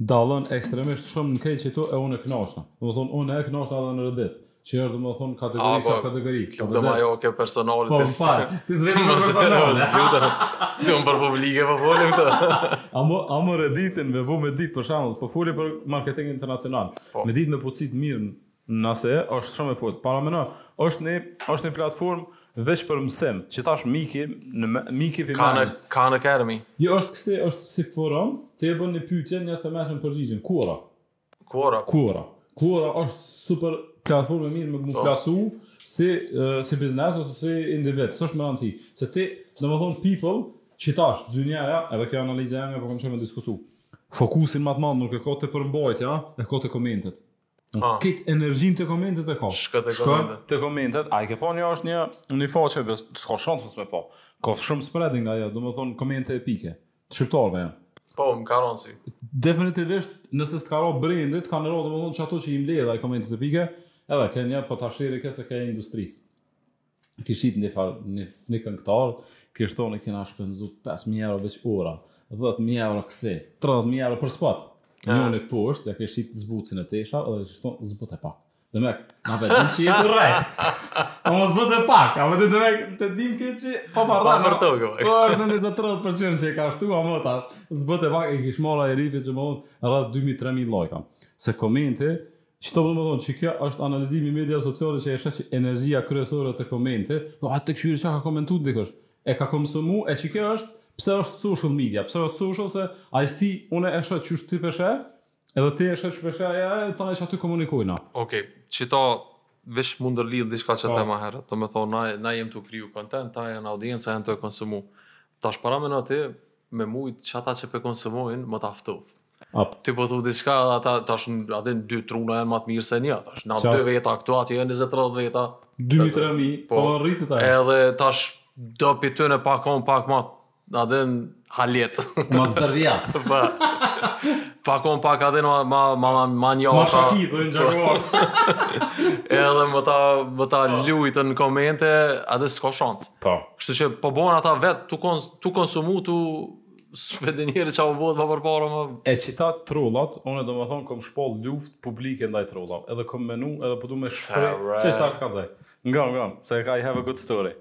Dallon ekstremisht shumë krejt qitu e unë e kënaqna. Domethënë unë kënaqna edhe në Reddit, që është domethënë kategori sa kategori. Kjo te ma jo ke personale të së. Po, ti s'vete më personale. Ti unë për publike po folim të. Ama, ama Redditin me vu me ditë për shambull, po folim për marketing internacional. Po. Me ditë me push-it mirë Nëse është shumë e fortë, paramëno, është një është një platformë veç për mësim, që tash miki në miki për Khan, mënës. Khan Academy. Jo, është kështu, është si forum, të bën një pyetje, njerëz të mshojnë përgjigjen. Quora. Quora. Quora. Quora është super platformë e mirë me u pllasu si uh, si biznes ose si individ, s'është me rëndësi. Se ti, domethënë people, që tash dynjaja, edhe kjo analiza jone po kemi shumë diskutu. Fokusin më të madh nuk e ka te përmbajtja, e ka te komentet. Po. Krejt energjinë te komentet e ka. Shko te komentet. Te komentet, a e ke pa një është një një faqe bes, s'ka shans mos me pa. Ka shumë spreading ajo, domethënë komente epike. Te shqiptarët janë. Po, më ka rënë si. Definitivisht, nëse s't'ka rënë brendi, ka rënë domethënë qato që i mbledh ai komentet epike, edhe ke një po ta shiri ke se ke industrisë. Kish qit një far, një, një këngëtar, kish thonë e kena shpenzu 5.000 euro veç ora, 10.000 euro ksi, 30.000 euro për spot. Ah. Njëni poshtë, ja kish qit zbutin e tesha, dhe kish thonë zbut e pak. Dhe me, na vetëm që jetë rrejt. A mos zbut e pak, a vetëm dhe me, të dim ke që, pa pa rrejt. Pa për tokë, Po është në 20-30% që e ka shtu, a më ta, zbut e pak, e kish marrë ai ri që me thënë, rreth 2.000-3.000 lajka. Se komenti, Do të thotë që kjo është analizimi i mediave sociale që e sheh që energjia kryesore te komentet, do ata të kshyrin çka ka komentuar dikush, e ka konsumu e që kjo është pse është social media, pse është social se ai si unë e shoh qysh ti po sheh, edhe ti e sheh qysh po sheh ai, ai tani qaty komunikojna. Ok, qita veç m'u ndërlidh diçka që the më herët, do të thonë na na jem tu kriju kontent, ata janë audienca janë tu e konsumu. Tash paramendo ti, me mujt qata që pe konsumojnë me t'i ftu. Ap. Ti po thu diçka edhe ata tash a di dy truna janë më të mirë se një tash. Na dy veta këtu aty janë 20 30 veta. 2000-3000, po, po rritet ai. Edhe tash do pi ty në pakon pak më na den halet. Ma zdërvja. Pa. Pakon pak atë ma ma ma ma një Ma shati do në gjakuar. Edhe me ta me ta luftën në komente, a di s'ka shans. Po. Kështu që po bën ata vet tu kon Tu konsumu, tu s'me dhe njëri qa u bodhë më përpara më... E qita trollat, unë domethënë kom shpall luft publike ndaj trollave, edhe kom menu, edhe po du me shpreh... Që është ashtë ka dhe? Nga, nga, se ka I have a good story.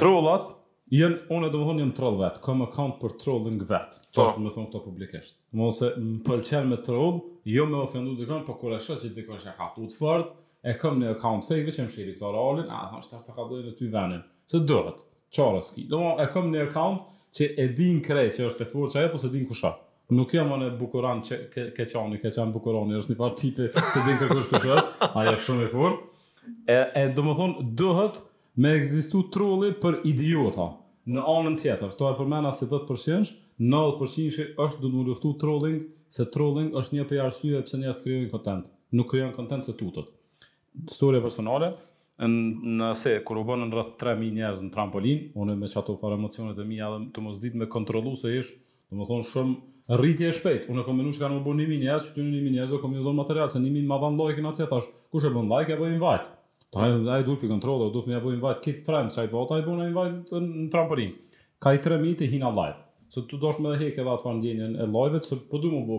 Trollat, jam, unë domethënë jam troll vetë, kom account për trolling vetë, që po. është me thonë këtu publikisht. Po se më pëlqen me troll, jo me ofendu dikon, po kur e shoh që dikush që ka fut fort, e kom një account fake, veç me shti këtë trollin, a, thonë, që ta kallxon ty venin, se duhet. Çorës ki. Domon e kom ni account që e din krejt që është e fortë ajo po s'e din kush është. Nuk jam unë bukuran qe keqani, keqan bukuroni është nifar tipi s'e din kërkush kush është, ajo është shumë e fortë. E, e domethonë, duhet me egzistu trolli për idiota. Në anën tjetër, ta përmena si 10%, 90% është duhet me luftu trolling, se trolling është një prej arsyeve pse njerëz s'krijojnë kontent. Nuk krijon kontent se tutët. Storia personale, në se kur u bënën rreth 3000 njerëz në trampolin, unë me çato farë emocionet e mia dhe tu mos ditë me kontrollu se ish, domethënë shumë rritje e shpejtë. Unë kam menuar që kanë me u bo 1000 njerëz, qatyre 1000 njerëzve kam me iu dhënë material, se 1000 ma dhanë like-in atje, thashë, kush e bën like ja bëj invite. Ai ai dul pi kontrolli, domethënë ja bëj invite krejt friends ai bota, ai bën invite në trampolin. Kah 3000 të hina live. Se tu dasht me e hek edhe atë farë ndjenjën e live-it, se po du me bë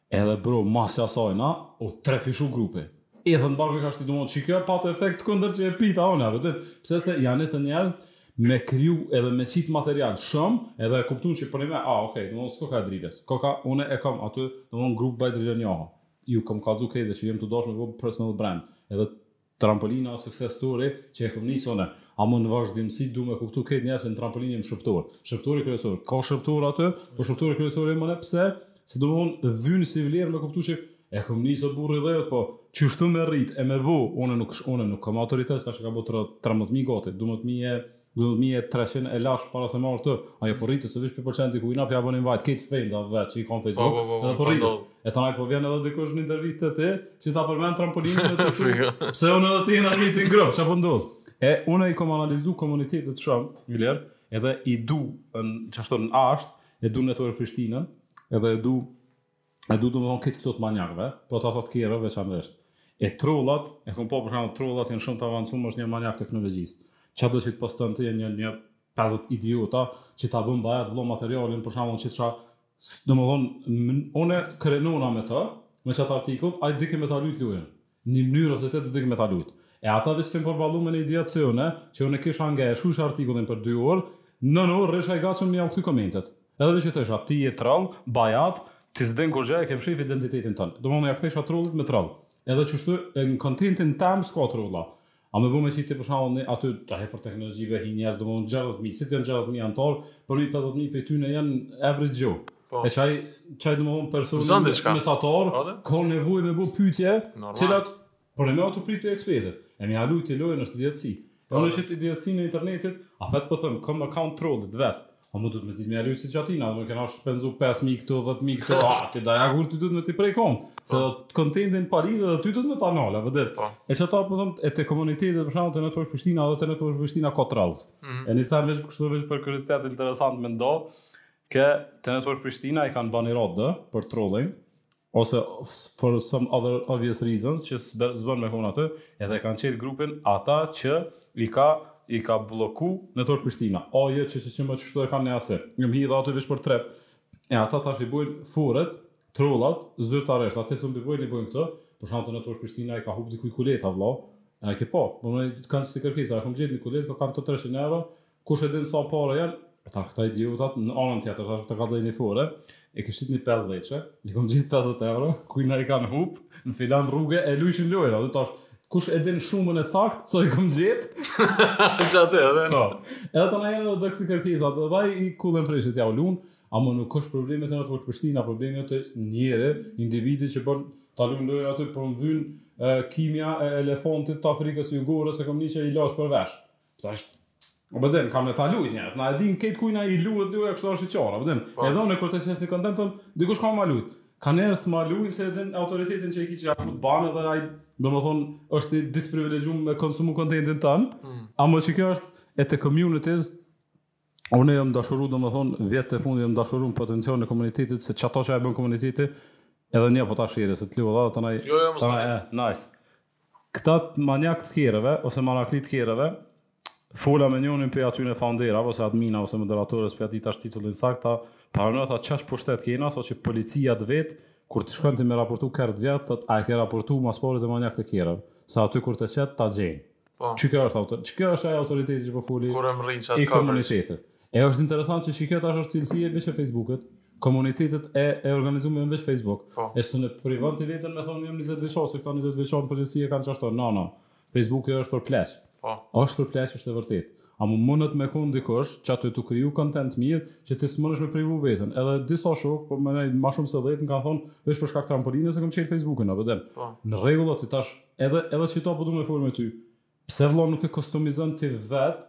Edhe bro mas qasaj na u trefishu grupi. Edhe barkë ka shti domon çi kjo pat efekt kundër që e prita unë apo ti. Pse se janë nisë njerëz me kriju edhe me qit material shumë edhe e kuptuan që për me a okay domon s'koka drites. Koka unë e kam aty domon grup by Drilon Jaha. Ju kam kallxu krejtve që jam tu dasht me bo personal brand edhe Trampolina o sukses story që e kom nis unë ama në vazhdimësi du me kuptu krejt njerëzit në trampolinë jom shërbëtor shërbëtori kryesor ka shërbëtorë aty po shërbëtori kryesor jom unë pse se domthon vyn si vlerë me kuptu që e kom nis o burrë i dheut po qishtu me rrit e me bo unë nuk unë nuk kom autoritet tash e kam bo tridhjetë trembëdhjetë mijë gati dymbëdhjetë mijë e Dy mijë e treqind e lash para se me ardhë këtu. Ajo po rritet, se vish për përqenë diku, na po ja bën invite, krejt friendat e vet që i kanë Facebook, po, po, po, edhe po rritet. E tash po vjen edhe dikush në intervistë te ti, që ta përmend trampolinën dhe të tu, pse unë edhe ti në një të ngrëm, çka po ndodh. E, unë i kom analizu komunitetet shumë, Miler, edhe i du, në, që ashtë në ashtë, e du në të Prishtinën, edhe e du E du domethënë kitë këto të manjakëve, po ta thotë Kero veçanërisht. E trollat, e kam pa për shembull trollat janë shumë të avancuar, është në Manjakt e Teknologjisë. Çkado që të poston ti janë një një pesdhet idiota që ta bën bajat vëlla materialin për shembull që çka domethënë unë krenona me të, me çat artikull, ai dikë me ta lujt lojën. Ni mënyrë ose tjetër duke me ta lujtë. E ata veç kem përballu me ni idiot si unë, që unë e kisha nge e shkrujsha artikullin për dy orë, nën orë rrisha i gatshëm me jau kthy komentet. Edhe veç i thësha, ti je troll, bajat, ti s'din kurgja e ke mshif identitetin tënd. Domethënë ja kthesha trollit me troll. Edhe qështu e në kontentin tem s'ka trolla. A me bo me qit ti për shembull ne aty ta he për teknologji e hin njerëz domethënë gjashtëdhjetë mijë si të janë gjashtëdhjetë mijë anëtar përmi pesëdhjetë mijë prej tyne janë average Joe po. e çaj çaj domethënë personi mesatar ka nevojë me bo pyetje cilat për me atë prej ekspertit e me ia lu ti lojën është idiotësi po. unë qit idiotësinë e internetit a vet po them kam account trollit vet Po më duhet me ditë me alu si qatin, atë më kemi shpenzu 5.000 këtu, 10.000 këtu, a, ti da ja kur ti duhet me t'i pre kontentin pa lidhe dhe ty duhet me ta nala, për dhe, po. e që ta për po thëmë, e te komunitetet, për shembull, te Network Prishtina, te Network Prishtina ka trolls, mhm. e njësa me që kështu veç për kuriozitet interesant mendo, ke te Network Prishtina i kanë banirat për trolling, ose for some other obvious reasons që s'bën me kon aty, edhe kanë çel grupin ata që i ka i ka blloku Network Prishtina, o jo që çe çe qështu e kanë në asi, jo me hi aty veç për trep, e ata tash i bojn foret, trollat, zyrtaresht, ate s'u mbi bojn i bojn këto, për shembull aty Network Prishtina i ka hup dikuj kuleta vëlla, a e ke pa, po me kanë si kërkesa, e kam gjet një kuletë, ka kanë treqind euro, Kush e din sa pare janë, e tash këta idiotat, në anën tjetër, ta ka dhe një fore, e ke qit një 5 leqe, i kom gjet 50 euro, kujna i kanë hup, në filan rrugë, e lujshin lojra, dhe tash, kush e din shumën e sakt, sa i kom gjet. Që atë edhe, no. Po. Edhe të në jenë dhe dëksi kërkisa, dhe dhe i kullën freshit, ja u lunë, ama nuk është problem se Network Prishtina, problem te njeri, individi që bën, ta lun lojra aty, për po më vynë, kimia e elefantit të Afrikës jugore, se kom një që e lashë për vesh. Tash o burden, kam me ta lujt njerz, na e din këtë kujna ia lujt, lujt e kështu është i qarë, o bëdhen, po. e domethonë kur të qes një kontent tën, dikush ka ma lujt, ka njerëz ma lun se edhe autoritetin që e ki që ja fut ban dhe ai, domethonë, është i disprivilegju me konsumu kontentin tën, mm. ama qekjo është te communities, Unë jam dashuru domethënë vjet e fundit jam dashuru në potencial e komunitetit se çato që e bën komuniteti edhe një po ta shti e se të li edhe ty naj jo, jo, të naj e nice këta manjakt e kerreve ose meraklit e kerreve fola me njonin prej atyne founderave ose admina ose moderatorë s'po ja di tash titullin saktë tha paramendo tha çfar pushtet kena thotë që policia të vetë kur të shkon ti me raportu kerr të vjedht thot a e ke raportu mas pari te manjakt e kerreve se aty kur të qet ta gjenë Po. Qekjo është autor, qekjo është ai autoriteti që po foli. Kur e mrrin çat komuniteti. E është interesant se çka tash është cilësi veç e Facebookut, komunitetet e organizume veç Facebook. Po. E s'un e privon ti veten me thonë jam 20 vjeçor, se këta 20 vjeçor pothujse e kanë qashtu. No, no. Facebooku është për pleq. Po. Është për pleq është e vërtetë. Ama mundet me konë dikush që aty të kriju kontent mirë që ti s'munesh me privu veten. Edhe disa shokë, po më nejë ma shumë se dhjetë, më kanë thonë, veç për shkak të Trampolinës e kem çel Facebookun, a përdem. Po. Në rregull o ti tash Edhe edhe qita po du me fol me ty. Pse vëlla nuk e kostomizon ti vet?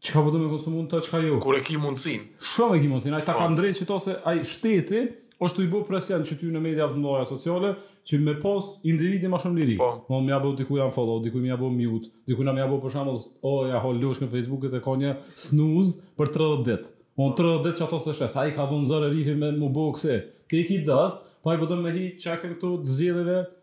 Çka po do me konsumu ti e çka jo? Kur e ki mundësin. Shumë e ki mundësin. Ai ta ka ndreq qëta se ai shteti është tu i bo presion që ty në media të mdhaja sociale që me pas individi ma shumë liri. Po. Mun me ja bo dikujna unfollow, dikujna me ja bo mute, dikujna me ja bo për shembull, o oh, jahu llash Facebooki e ka një snooze për 30 ditë. Po në 30 ditë qato s'e sheh, ai ka dhënë zor e prifi me mu bo këse. Ti i ki dëst, pa po i pëtëm po me hi qekën këtu të zgjidhjeve,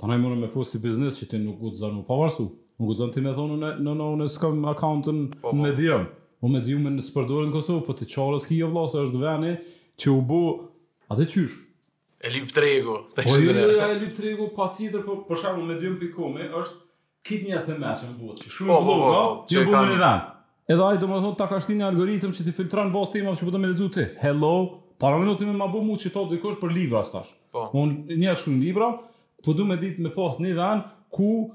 Tanaj mun me hosti biznes që ti nuk guxon m'u pavarsu. Nuk guxon ti me thonë unë s'kam akaunt në, po, po, Medium. O Mediumin s'e përdorin në Kosovë, po ti çare s'ki, jo vlla se është veni që u bo atë qysh e lyp tregu. Po jo, jo, jo, e lyp tregu patjetër, po për shembull medium.com është Ki te një temë e që u bo të, që shumë po, po, po, po, që po, një po, Edhe ai domethënë ta ka shtinë një algoritëm që ti filtron bazë temës që po do me lexu ti. Hello. Para minutit ma bo qeto dikush për libra tash. Po. Un njoh shumë libra, po du me ditë me pas një vend ku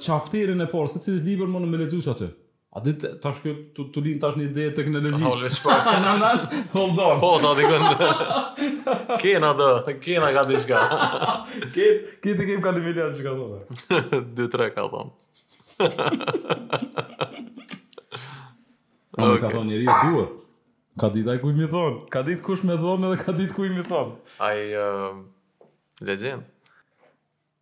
çapterin e parë secilit libër mun me lexu aty. A din tash kjo tu, tu lin tash një ide e teknologjisë? Hold on. Na, na, hold on. Po, ta të kënë. Kena do, kena ka diçka. Këtë, këtë të kemë ka një miliat çka ka thonë. Dy tre ka thonë. Ma ka thonë njeri i duhur. Ka ditë ai kujt m'i thonë. Ka ditë kush me thonë edhe ka ditë kujt m'i thonë. Ai, uh, legend.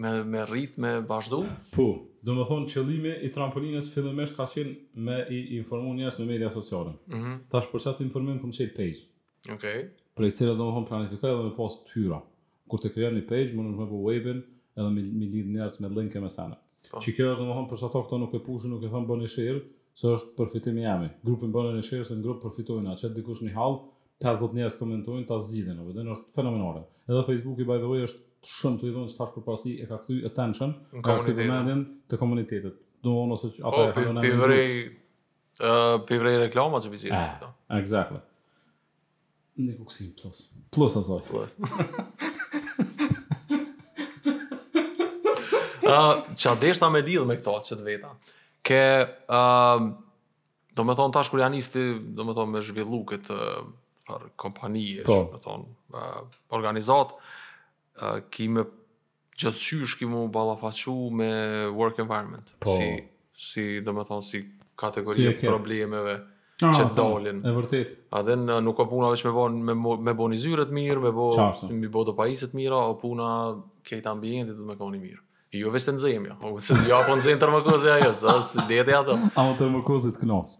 Me me rrit me vazhdu? Po. Domethënë qëllimi i trampolinës fillimisht ka qenë me i informu njerëz në media sociale. Mhm. Tash për çat informim kam çel page. Okej. Prej të cilës domethënë planifikoj edhe me pas të hyra. Kur të krijon një page, mundesh me bo uebin edhe me me lidh njerëz me linke me sene. Po. Që kjo është domethënë për çato këto nuk e pushin, nuk e thom boni share, se është përfitim i jemi. Grupin boni share se në grup përfitojnë, e qet dikush ni hall, 50 njerëz të komentojnë, ta zgjidhin, po edhe është fenomenale. Edhe Facebooki by the way është shumë t'i dhon që përparësi e ka kthy attention ka kthy vëmendjen te komunitetet. Domethënë se ata po, e kanë kthy. Po, po, prej reklamave t'biznesit. Eh, exactly. N'komunitet, plus. Plus asoj. Plus. uh, ça deshta me lidhë me këta qe t'veta. Ke, uh, do me thonë tash kur ia nis ti, do me thonë me zhvillu këtë uh, kompani, po. do me thonë uh, organizatë, uh, ki me gjithqysh ki m'u ballafaqu me work environment, po. si, si do me thonë, si kategori si, okay. problemeve ah, që po, dalin. E vërtet. Edhe në, nuk o puna veç me bo, me, me bo një zyre t'mirë, me bo, me bo do pajisje t'mira, o puna krejt ambienti edhe me kanë i mirë. Jo veç të nxemi, ose ja po nxemi termo, kozi ajo, se dhe dhe ato. Ama termo kozi të knaqësh.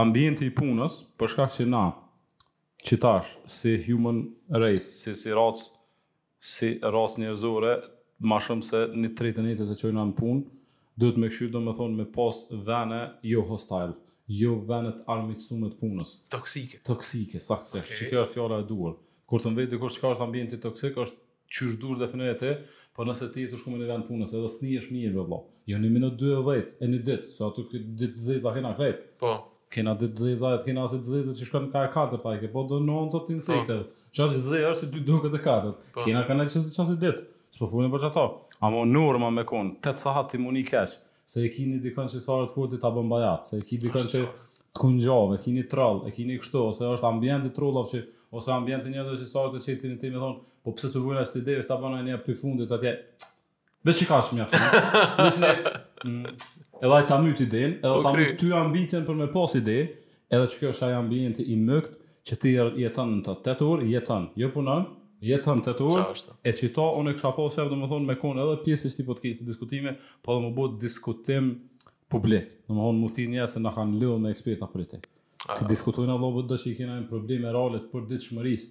Ambienti i punës, për shkak që na, qitash, si human race, si si race, si racë njerëzore, ma shumë se ni tret e jetës e çojna në punë, duhet me kqyr domethënë me pas vene jo hostile, jo vene të armiqësume të punës. Toksike. Toksike, saktësisht. Që kjo është fjala e duhur. Kur të më vet dikush çka është ambienti toksik është Qysh dush definoje ti, po nëse ti je tu shku në vend punës edhe s'nihesh mirë be vlla. Jo një minut dy e dhjetë e një ditë, se aty ke ditë të zeza kena krejt. Po. Kena ditë të zeza, edhe kena asi të zeza që shkon ka e kaltërta, i ke pa do nuanca të insekteve. Çfarë të zezë është si ty duket e kaltërt. Kena kanë që si çasi ditë. S'po folën për çato. Amo norma me kon, 8 sahat ti m'u ni keq. Se e kini dikon që sa herë të fol ti ta bën bajat, se e ki dikon që të kungjov, e kini troll, e kini kështu, ose është ambient i trollav që ose ambient i njerëzve që sa herë të çet idenë ti thonë, po pse s'u vjen as ti desh ta bën ai një pi fundit atje. Veç i kaç mjaft. Veç ne mm, edhe ai ta myt idenë, edhe ta myt ty ambicien për me pas ide, Edhe që kjo është ai ambienti i mykt që ti jeton në to. Tetë orë jeton, jo punon, jeton tetë orë. Ashtu. E qito unë kisha pas qef domethënë me kon edhe pjesë e këtij podcast diskutimi, po edhe me bo diskutim publik. Domethënë m'u thirr njerëz se na kanë lodh me eksperta politik. Të diskutojnë apo do që i kena probleme reale të përditshmërisë.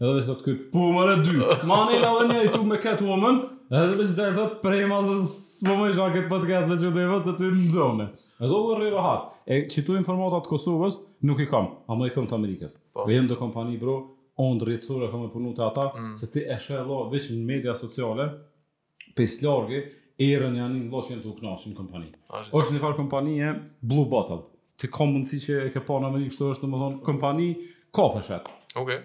Edhe dhe thot këtë, po më rëtë dy. Ma në edhe një i tu me këtë woman, edhe dhe që dhe thot prema se s'po më isha këtë podcast me që dhe thot se ti in the zone. E do dhe rri rahat. E qito informata të Kosovës, nuk i kam, amo i kam të Amerikës. Po. Dhe janë do kompani, bro, ondërr jetësore, kam me punu te ata, mm. se ti e sheh vlla veç në media sociale, pi s'largi erën ja nin vlla që janë tu u knaq në kompani. Është një farë kompanie Blue Bottle. Ti ka mundësi që e ke pa në Amerikë kështu është domethënë kompani kafe shet. Okej. Okay.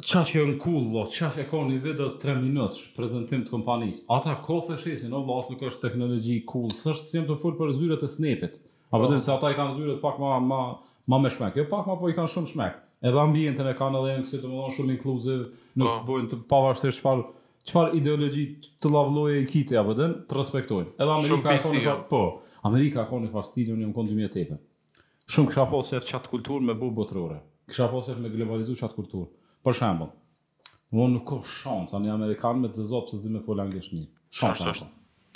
Ça që janë cool vlla, ça e ka një video 3 minutësh prezantim të kompanisë. Ata kafe shesin, o vlla, nuk është teknologji cool, s'është se jam tu fol për zyrat e Snapit. A po. vetëm se ata i kanë zyret pak ma ma ma me shmek. Jo pak ma, po i kanë shumë shmek. Edhe ambientin e kanë edhe janë kësi domethënë shumë inclusive, nuk po. bëjnë të pavarësisht çfarë çfarë ideologji të llavlloje i ki ti apo den, të respektojnë. Edhe Amerika ka një jo. po. Amerika ka një farë stili, unë jam kon 2008. Shumë kisha pas qef çat kulturë me bu botërore. Kisha pas qef me globalizu çat kulturë. Për shembull, O nuk ka shansa ni amerikan me zezot pse s'di me fol anglisht mirë. Shans është.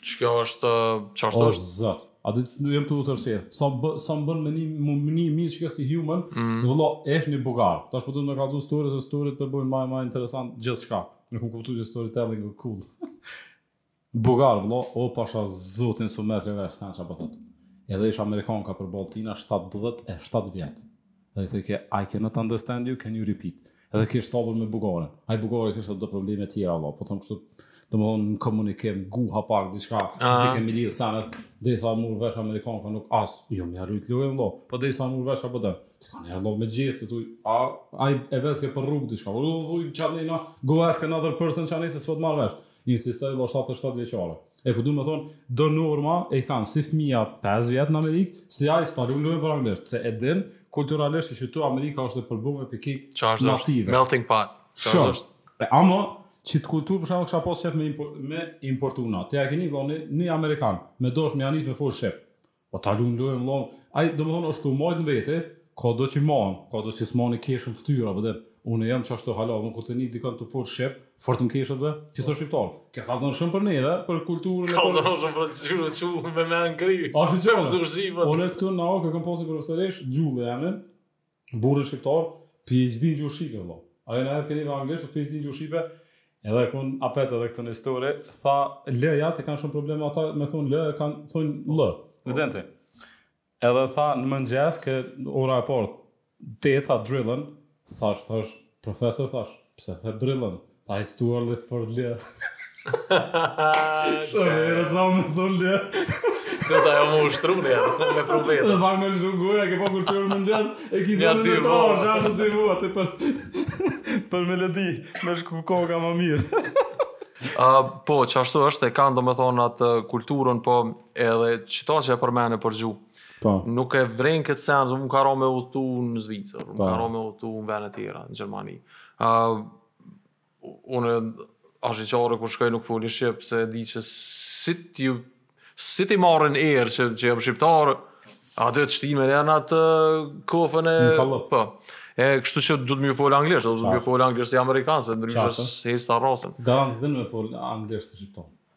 Ç'kjo është ç'është? O zot. A do të jem të lutur se sa bë, sa bën m'u ni mirë si human, mm. vëlla, është një bugar. Tash po du me kallzu stories se stories pe bojnë ma interesant gjithçka. Nuk më kuptu që storytelling është cool. Bugar vëlla o pasha zotin s'u merrke vesh sen ça po thot edhe ish amerikanka përballë tina shtatëdhjetë e shtatë vjet dhe i thojke I cannot understand you can you repeat edhe kishte punë me bugarin ai bugari kishte do probleme tjera vëlla po them kështu domethënë në komunikim guha pak diçka ti kemi lidh senet dhe i tha mur vesh amerikanka nuk as jo më rrit lojë vëlla po dhe i tha mur vesh apo do ti kanë herë vëlla me gjithë tu a ai e vetke për rrugë diçka u thuj çanina go ask another person çanisa s'po të marr vesh insistoi loja 7-vjeçare. E po du me thonë, do norma i kanë si fëmija pesë vjet në Amerikë, si ai s'ta lu lojën për anglisht, se e din, kulturalisht që këtu Amerika është e përbume prej shumë nacive. Melting pot. Shumë. E ama, që të kulturë për shumë kisha pas qef me, impor, me importuna. Ti a ke ni vëlla, një Amerikan, me dosh me ia nis me fol shqip. Po ta lun lojën vëlla. Ai domethënë ashtu u majt në vete, ka do që manë, ka do që s'manë i kesh fytyra, po edhe unë jam qashtu hala, unë kur t'nij dikënd tu fol shqip, fort më keshet, bre, që s'o shqiptar. Ky ka zanë shumë për neve, për kulturën e për... Ka zanë shumë për gjuhë, që me me në kri. A sa për gjuhë, unë e këtu në AUK, e kom pas ni profesoreshë, gjurë dhe jemi, Burrin shqiptar, PhD në gjuhë shqipe vëlla. Ajo na jepke neve anglisht, po PhD në gjuhë shqipe. Edhe kun prapë edhe këtë në histori, tha L-ja e kanë shumë probleme ata me thonë lë, kanë thonë lë. Evidenti. Edhe tha në mëngjes qe ora e parë e tha drillën, thash thash Profesor thash, pse the drillën? Tha it's too early for lë. Shumë e rëndë tha me thonë lë. Këta jo me ushtru në jetë, me pru vetë. Dhe pak me lëshu gjuha, ke po kur çohesh në mëngjes, e ki zanin në to, shanë në dy vua, të për... për me lëdi, me shku koka më mirë. A, po, qashtu është e kanë, do me thonë, atë kulturën, po, edhe qëta që e përmende për gjuhë. Po. Nuk e vren këtë sens, mu m'ka ra me udhëtu në Zvicër, mu m'ka ra me udhëtu në vene tjera, në Gjermani. Uh, unë ashiqare kur shkoj nuk foli shqip, se di që si të, si të marrin erë që, që jam shqiptar, edhe të shtijnë në njanën atë kofën e... Në kalëp. Po. E, kështu që duhet me iu folë anglisht, duhet me iu folë anglisht si amerikan, se ndryshe s'hesin ta rrasin. Garant edhe me folë anglisht si shqiptar.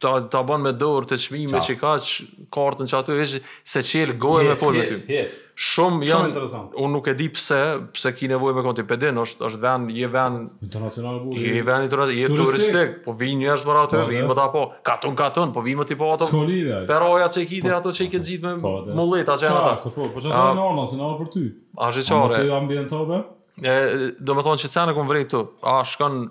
Ta, ta bën me dorë te çmimi me qit, kartën qaty hiç, s'e çelë gojën me folë me ty. Shumë janë, interesant. unë nuk e di pse, pse ki nevojë me kon ti, po e din, është, është ven, je ven... Internacional bre, je ven internacional, je turistik, po vijnë njerëz për aty, vijnë me ta pa, katun, katun, po vijnë me t'i pa ato, prroja që i ki ti, po, ato që i ki ti me mullitë, a që e në ta. Qa, po, po si nder për ty. Ashiqare. A më të ambientove? Do me thonë qito sene kemi vrejtë tu, a s'kanë,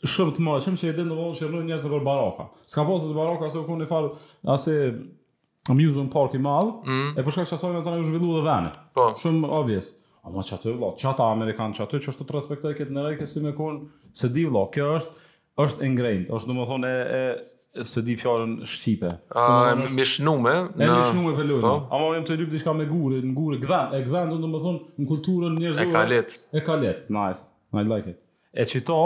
Shum të madhe, shum që e din domethënë që rrnojnë njerëz nëpër baraka. S'ka pas as baraka se u konë far as e amusement park i madh, mm. e për shkak se asojnë ata u zhvillu dhe vani. Po. Shumë obvious. Amo qatë vëlla, qata amerikanë qatë që është të respektojnë këtë në rrugë si me kon se di vëlla, kjo është është ingrained, është domethënë e e s'e di fjalën shqipe. Ah, është e mishnume, e mishnume po vëlla. Po. A ma ta lyp diçka me gurë, në gurë, gdhend, e gdhendun domethënë në kulturën njerëzore. E skalit. E skalit. Nice. I like it. E qito,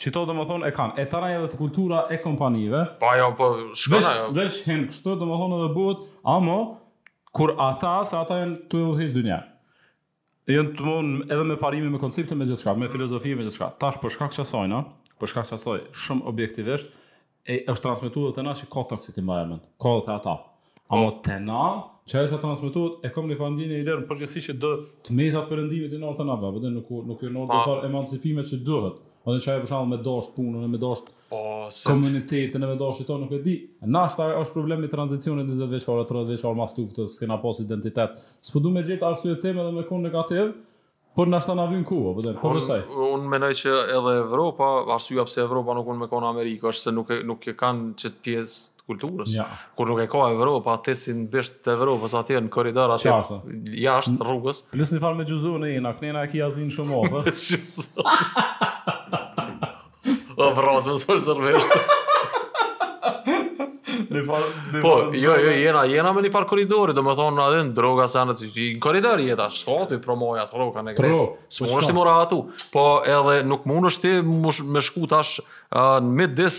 qito domethënë e kanë, e tëra edhe te kultura e kompanive. Pa jo, po shkona vesh, jo. Veç hin kështu, domethënë edhe bëhet, amo, kur ata, se ata janë tu e udhëheq dynjanë. Janë tu mund edhe me parime, me koncepte, me gjithçka, me filozofi, me gjithçka. Tash, për shkak qasajna, për shkak qasaj, shumë objektivisht, E është transmetu te na që ka toxic environment, ka edhe ata. Ama po. te na, që ajo sa transmetohet, e kam një farë ndjenjë Ilir në përgjithësi që do të metat e perëndimit i nortë na, apo dhe nuk nuk e nortë do po. farë emancipimet që duhet. Po dhe qaj për shembull me dashtë punën, me dashtë po, komunitetin, me dashtë qito nuk e di. Nashta është problemi i tranzicionit 20 vjeçor, 30 vjeçor mas luftës, s'kena pas identitet. S'po du me gjetë arsyetime dhe me kon negativ, Por nashta na vjen koha, po po besoj. Unë mendoj që edhe Evropa, arsyeja pse Evropa nuk mund me kon Amerikë është se nuk e nuk e kanë qet pjesë të kulturës. Ja. Kur nuk e ka Evropa, atë si në bisht të Evropës atje në korridor atje jashtë rrugës. Plus një farë me gjuzun e na kënena e ki azin shumë ofë. O vrasë, më sërë sërveshtë. Në farë... Po, jo, jo, jena, jena me një farë koridori, domethënë, aty hin, droga se anët, i në koridor jeta, shko të i promoj atë roka në gresë. Trok, S'munesh ti me ra aty, po edhe nuk munesh ti mush- me shku tash uh, në midis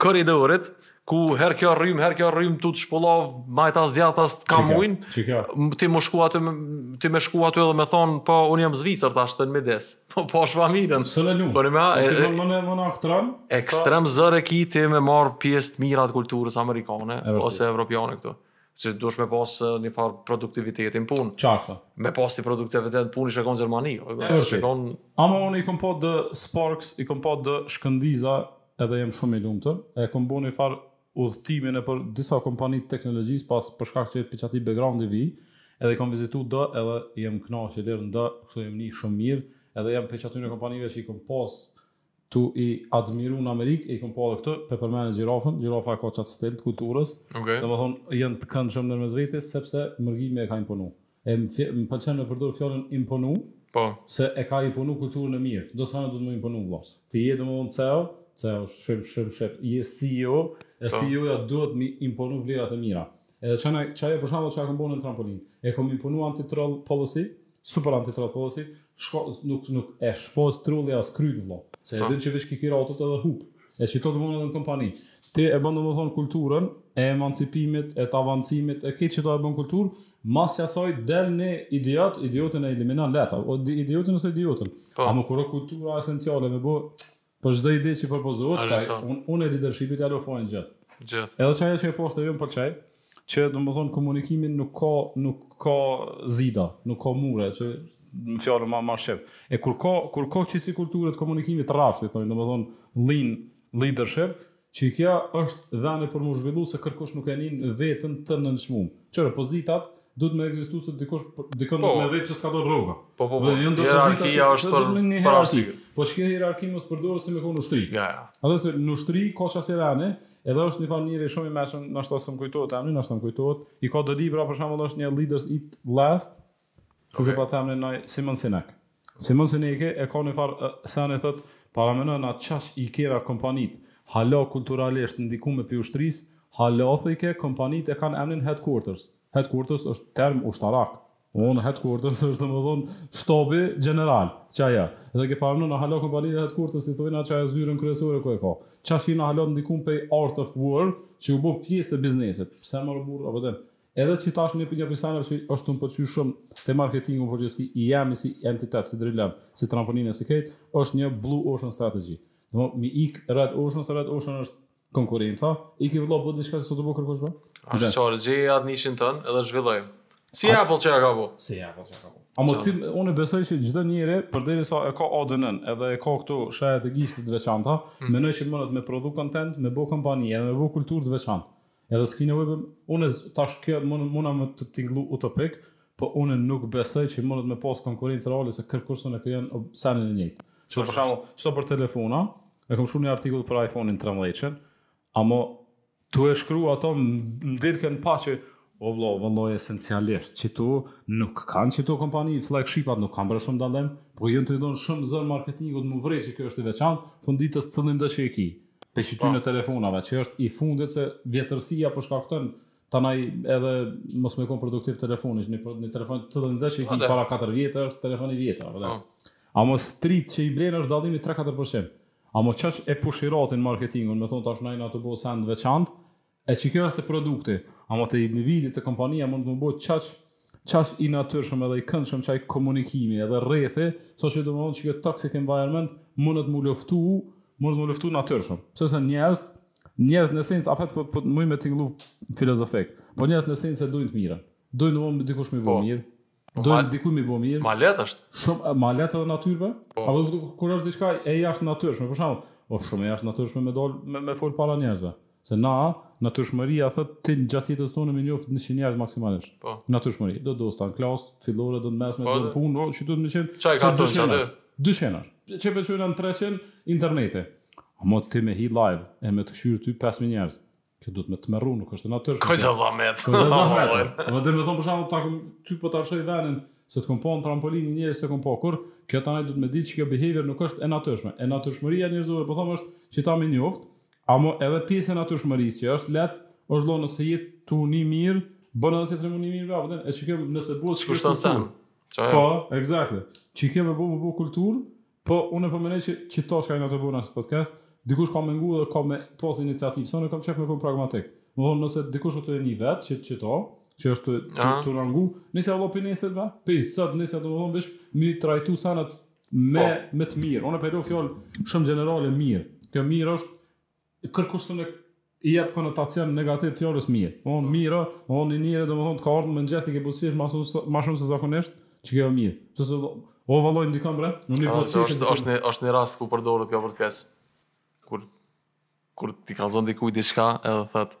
koridorit, ku herë kjo rrymë, herë kjo rrymë tu të shpullov, majtas djathtas të kamuin, ti me shku aty, ti me shku aty dhe me thon, po unë jam Zvicër tash të në midis. Po po është familjen. Sëlelu. Po ne më e ti më në më aktron. Ekstrem zor e ki ti me marrë pjesët e mira të kulturës amerikane ose evropiane këtu. Se duhet me pas një far produktiviteti në punë. Qartë. Me pas ti produktivitet në punë shkon në Gjermani. Shkon. Amo unë i kom pa do sparks, i kom pa do shkëndija, Edhe jam shumë i lumtur. E kom bo një farë udhëtimi nëpër disa kompani të teknologjisë bash për shkak që prej qatij background-i vij, edhe i kam vizitu do edhe jam kënaq Ilir n'do, kështu jam ni shumë mirë, edhe jam prej qatyne kompanive që i kom pas tu i admiru në Amerikë, i kom pa edhe këtu, po e përmendi Gjirafën, Gjirafa e ka qat stil të kulturës, Okej. domethënë janë të këndshëm ndërmes vetes sepse Mërgimi e ka imponu. E më pëlqen me përdor fjalën imponu. Po. Se e ka imponu kulturën e mirë. Domethënë duhet me imponu vëlla. Ti je domethënë CEO, CEO shim shim shit. Je CEO, e po. CEO-ja duhet mi imponu vlerat e mira. Edhe çana çaja për shembull çka kam bënë në trampolin. E kam imponu anti-troll policy, super anti-troll policy. Shko nuk nuk e shpos trolli as kryt vëlla. Se po. edhe që veç kikira autot edhe hup. E qito domethënë në kompani. Ti e bën domethënë kulturën e emancipimit, e të avancimit, e ke qito e bën kulturë, Masanej del një idiot, idiotin e eliminon jeta, o idiotin ose idioten. Po. Ama kur kultura esenciale me bo për çdo ide që propozohet, ai un un e leadershipit ja lofojnë gjë. Gjë. Edhe çaja që e poshtë ju më pëlqej, që do të thon komunikimi nuk ka nuk ka zida, nuk ka mure që në fjalën me u mshef. E kur ka kur ka qisi kulturë të komunikimit rrafsh, thonë, do të thon lean leadership, Qikjo është dhënie për m'u zhvillu se kurrkush nuk e nin veten të nënçmum. Qeto pozitat duhet me ekzistu se dikush dikon po, me vetë që s'ka dorë rruga. Po po po. Hierarkia është për një hierarki. Po qajo hierarki mos me u përdorë si me kon ushtri. Ja ja. Edhe pse në ushtri ka qasi rendi, edhe është njëfar njeri shumë i famshëm, tash s'um kujtohet, tani tash s'um kujtohet. I ka do libra për shembull është një Leaders Eat Last, Çu okay. po thamë, Simon Sinek. Simon Sinek e ka njëfar seni thotë para më në atë qysh i kem kompanitë. Hala kulturalisht ndikume pej ushtrisë, hala edhe kompanitë e kanë emrin headquarters. Headquarters është term ushtarak. Unë headquarters është domethonë shtabi gjeneral, qajo. Dhe ke parënë hala kompanitë headquarters i thujna qat zyrën kryesore ku e ka. Që jena hala të ndikun pej art of war që u bo pjesë e biznesit. Pse më rëburë, apo dhe, Edhe qitash një prej seneve që është m'ka pëlqy shumë te marketingu në përgjithësi i jemi si entitet, si Dreamlab, si trampolinë e si krejt, është një Blue Ocean Strategy. Domethënë mi ik Red Ocean, se Red Ocean është konkurrenca, iki vëlla bëj diçka që s'osht tu e bo kurrkush më. Është qajo, gjeje atë nishin tan edhe zhvilloje. Si A, Apple që ka bo? Si Apple që ka bo? Ama ti, unë besoj se çdo njeri, përderisa e ka ADN-n, edhe e ka këto shenjat e gishtit të veçanta, mm. mendoj që mundet me prodhu content, me bë kompani, edhe me bë kulturë të veçantë. Edhe s'ki nevojë për unë tash kjo mund mund me tingëllu utopik, po unë nuk besoj që mundet me pas konkurrencë reale se kurrkush s'e krijon senin e njëjtë. Qeto për shembull, qeto për telefona, e kam shkruar një artikull për iPhone-in 13-shën, ama tu e shkruaj atë e kom pa që o vlla, valla esencialisht, qeto nuk kanë qeto kompani, flagshipat nuk kanë bërë shumë dallim, po janë tu i dhonë shumë zor marketingut me vrejt që kjo është i veçantë, fundi i fundit cilindo që e ki. Pej qityne telefonave, që është i fundit se vjetërsia po shkakton tanaj edhe mos me kon produktiv telefoni, një, një telefon cilindo që e ki para 4 vjetëve është telefon i vjetër, apo dhe. Ama i ri që e blen është dallimi 3-4%. Ama qysh e pushiratin marketingun, me thonë tash na jena tu bo send të veçantë, E qikjo është te produkti, ama te individi, te kompania mundet m'u bo qaq, qaq i natyrshëm edhe i këndshëm qaj komunikimi edhe rrethi, sa që domethonë qiky toxic environment mundet m'u luftu, mundet m'u luftu natyrshëm. Pse se njerëz, njerëzit n'esencë, apet po, po muj me tingllu filozofik, po njerëzit n'esencë e dujnë të mirën. Dujnë me dikush me bo po. mirë, Po, do diku me bo mirë. Ma lehtë është. Shumë ma lehtë edhe natyrë bë. Po. Apo kur është diçka e jashtënatyrshme, për shembull, o shumë e jashtënatyrshme me dal me me fol para njerëzve. Se na natyrshmëria thot ti gjatë jetës tonë me njoft 100 njerëz maksimalisht. Po. Natyrshmëri, do dosta në klasë, fillore, do në mesme, po, do në punë, o çdo më qen. Qaj ka të çatë. 200 është. Qe po çojmë në 300 internete. Amo ti me hi live e me të kqyrë ty 5000 njerëz. Që duhet me të merru, nuk është e natyrshme. Koxha, po, zamet. Koxha zamet. Po. Domethonë për shembull, takum, ty po ta lshoj venin, se të kom pa në trampolin një njeri s'e kom pa, kur kjo të anaj duhet me ditë që kjo behavior nuk është e natyrshme. E natyrshmëria njërzore, po thomë është qita me njoft, amo edhe pjesë e natyrshmëris që është leht, është lo nëse je ti tu u ni mirë, bëne edhe tjetrin m'u ni mirë, bravo, e qikjo nëse bohet qikjo kulturë. Po, exactly. Qikjo me bohet kulturë, Po, unë po mendoj që qita çka na po bojna si podcast, dikush ka me ngu dhe ka me pas iniciativë, se unë kam qef me kon pragmatik. Domethonë nëse dikush të jeni vet që që ta, që është të të, Aha. tu na ngu, nëse Allah për nesër ba, për sot nëse domethonë veç me i trajtu senet me me të mirë. Unë po e do fjalë shumë gjenerale mirë. Kjo mirë është Kërkush nuk i jep konotacion negativ fjalës mirë. O mirë, o i mirë domethënë të ka ardhur në mëngjes e ke buzëqesh ma ma shumë se zakonisht, qikjo o mirë. Sepse o vallai ndikon bre, në një buzëqeshje. Është është një është një rast ku përdoret kjo për të keq. Kur kur ti kallzon dikujt diçka edhe thotë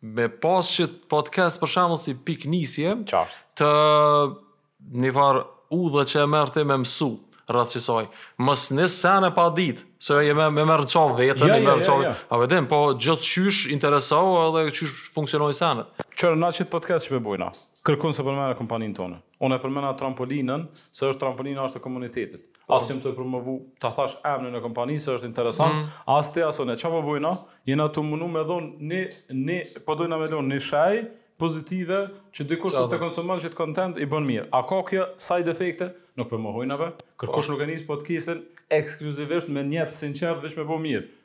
Me pas qit podcast për shembull si pikënisje, Qartë. të një farë udhe që e merr ti me mësu rreth qasaj. Mos nis sene pa ditë, se je me me merr n'qaf veten, Ja, i ja, merr ja, n'qaf. ja. A vetem, po gjithë qysh interesohu edhe qysh funksionojnë senet. Qe na qit podcast që po e bojna. Kërkun s'e përmena kompaninë tonë. Unë e përmenda trampolinën, se është trampolina është e komunitetit. Po. As s'jam tu e promovu, ta thash emrin e kompanisë, se është interesant. Mm. As ti as unë, çka po bëjna? Jena tu u munu me dhon një një po dojna me lënë një shej pozitive që dikush të konsumon qët kontent i bën mirë. A ka kjo side efekte? Nuk po mohojna be. Kërkush po. nuk e nis podcastin ekskluzivisht me nijet të sinqertë veç me bo mirë.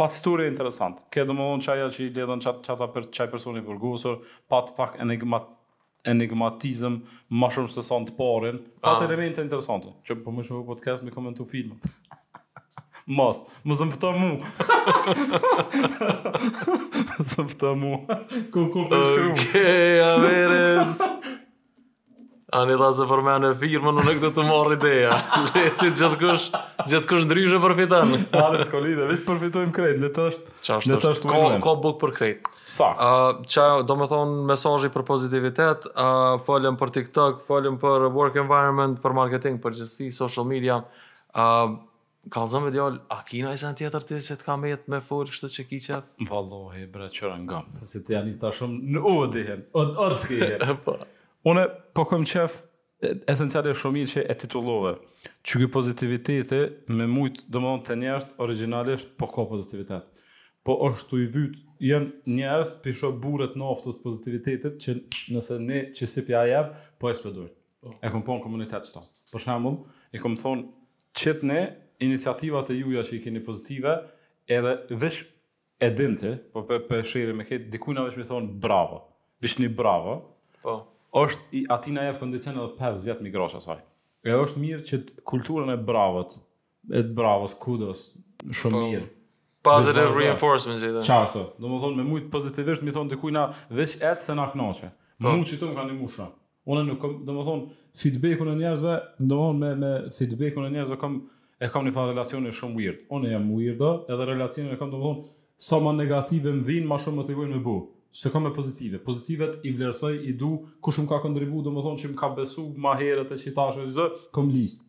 Pat storie interesant. Ke domethënë qaj që i lidhën qat qata për qaj personi i burgosur, pat pak enigmat enigmatizëm ma shumë se sa në të parin. Pat ah. elemente interesante, që po më shumë podcast me komentu filmat. Mos, më zëmfta mu. zëmfta mu. Ku ku po shkruaj? Okej, okay, Ani la s'e përmene firmën, unë këtë të marrë ideja. Leti gjithkush, gjithkush ndryshe përfiton. Ani s'ka lidhje, veç përfitojmë krejt, leht është. Çka është, është, është, ka, ka buk për krejt. Sa? Uh, qa, domethonë, mesazhi për pozitivitet, uh, folëm për TikTok, folëm për work environment, për marketing, për Gen Z, social media, uh, Kallxom djalë a ki naj sen tjetër ti që të ka met me fol kështu që ki qef. Vallahi bre qëra nga. Se ti Anita shum në u dihen od od ske herë. Po. Unë po kom qef esencialisht shumë mirë që e titullove qeky pozitiviteti me mujt domethënë te njerzt origjinalisht po ka pozitivitet po është tu i vyt jan njerz pisho buret e naftës pozitivitetit që nëse ne qi sip ja jap po eksplodojnë. Po. E kom pa në komunitet qeto. Për shembull, i kom thonë, qëtë ne, iniciativat e juja që i keni pozitive, edhe veç e dinte, po për, për shire me ketë, dikujna veç me i thonë, bravo, veç një bravo, po. është, i, atina jep kondicion edhe 5 vjet me i grah asaj. E është mirë që kulturën e bravos, E bravo, kudos. Shumë po, mirë. Positive reinforcement që i thonë. Çka është? Domethënë me mujt pozitivisht me i thon dikujna veç et se na kënaqe. Po. Mu qeto m'kanë një musha. Unë nuk kam, domethënë feedbackun e njerëzve, domethënë me me feedbackun e njerëzve kam e kam një farë relacioni shumë weird. Unë jam weirdo, edhe relacionin e kam domethënë sa ma negative më vijnë, ma shumë më motivojnë me bo. S'e kam me pozitive. Pozitivet i vlerësoj, i du, kush më ka kontribu, domethënë që më ka besu ma herët e qitash e çdo, kam listë.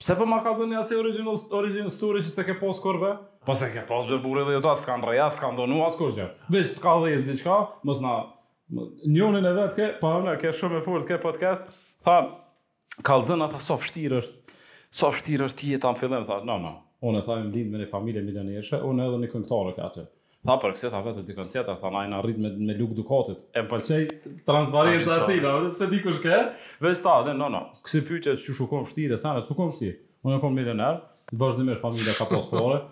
Pse po ma kallxon njasi origin origin story që se ke pas kurr be? Po se ke pas be burrë dhe jota s'të kanë rreh, s'të kanë dhunu as kurrgjë. Veç të ka dhezë diçka, mos na njonin e vetke, po ne ke shumë e fortë ke podcast. Tha kallxona tha sa vështirë është. Sa vështirë është jeta në fillim tha. No, no. Unë tha jam lind në një familje milionerësh, unë edhe një këngëtare ka aty. Tha për kësi, tha vetë dikon tjetër, tha na jem rritë me, me lugë dukatit. E më pëlqej transparenca e atina, dhe s'pe di kush ke, veç tha, dhe no, no, kësi pytje qysh u konë vështirë, sa në, s'u konë vështirë, unë jom konë milioner, të vazhdimisht familja ka pas pare,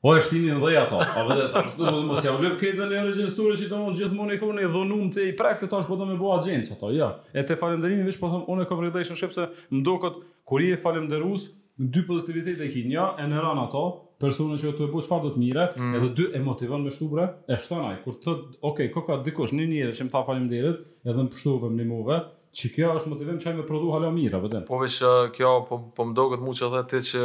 o e shtini në dheja ta, a vëzhe ta, shtu me ja lyp këtë dhe një origin story që të mund gjithë mund i konë i dhunum të i prekte, ta është po të me bo agjenë, që ta, ja, e te falenderimi veç po thom, unë e kom rrjedhshëm në shqip se më doket, Kur je falënderues, dy pozitivitete ki, një e neron ata persona që të e bëjë çfarëdo të mire, mm. edhe dy e motivon me shtu bre, e shton ai. Kur të thotë, ok, koka dikush, një njeri që më tha faleminderit, edhe më pshtove, më nimove, që kjo është motivim që ai me prodhu hala të mira, apo den. Po veç kjo po po më duket mua që edhe ti që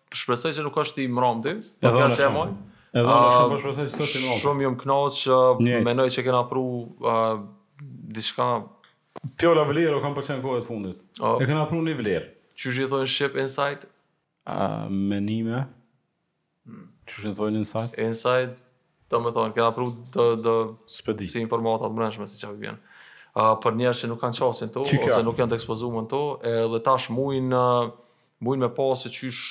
Shpresoj që nuk është i mramti, po ja s'e menoj. Edhe unë shumë po shpresoj që s'është i mramti. Shumë jom knaqë që menoj që kena pru uh, diçka... Fjala vlerë o kam për qen në kohët fundit. Oh. E kena pru një vlerë. Qysh i thojnë shqip Insight? Uh, menime. Hmm. Qysh i thojnë Insight? Insight, Domethonë, kena pru do, do, s'pe di. si informata të mrenshme, si që vjen. Uh, për njerëz që nuk kanë qasje n'to, Qika. ose nuk janë të ekspozuar në to, edhe tash mujnë, uh, mujnë me pa se qysh,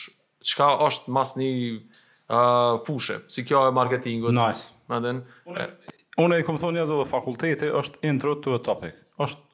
çka është mas një uh, fushe, si kjo e marketingut. Nice. Madin, Unë i kom thonë njerëzve dhe fakulteti është intro to a topic. Është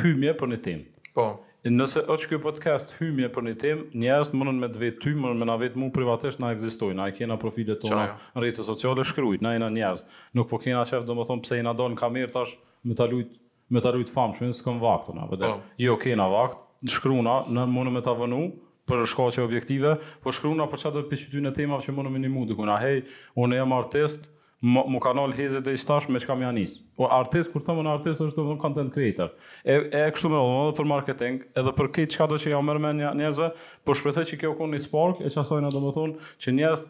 Hymje për një temë. Po. Nëse është ky podcast hymje për një temë, njerëzit mundën me të vetë ty, mundën me na vetë mu privatisht na ekzistojnë, na i kena profilet tona Qajo. në rrjete sociale, shkrujna, jena njerëz. Nuk po kena qef, domethënë, pse jena para kamerës tash me ta lujt me ta lujt famshme, s'kem vakt, a po edhe. Po. Jo, kena vakt, shkruna, mundën me t'u vonu, për shkaqe objektive, po shkruna për çfarëdo, pikërisht në tema që mundën me ndihmu dikun, a. Hej, unë jam artist, Më m'ka ardhë hevesi tash me çka me ja nis. Po artist kur them unë artist është domethënë content creator. E e kështu me radhë, edhe për marketing, edhe për krejt çkado që jau merr mendja njerëzve, po shpresoj që kjo kon një spark e qasojna domethënë që njerëz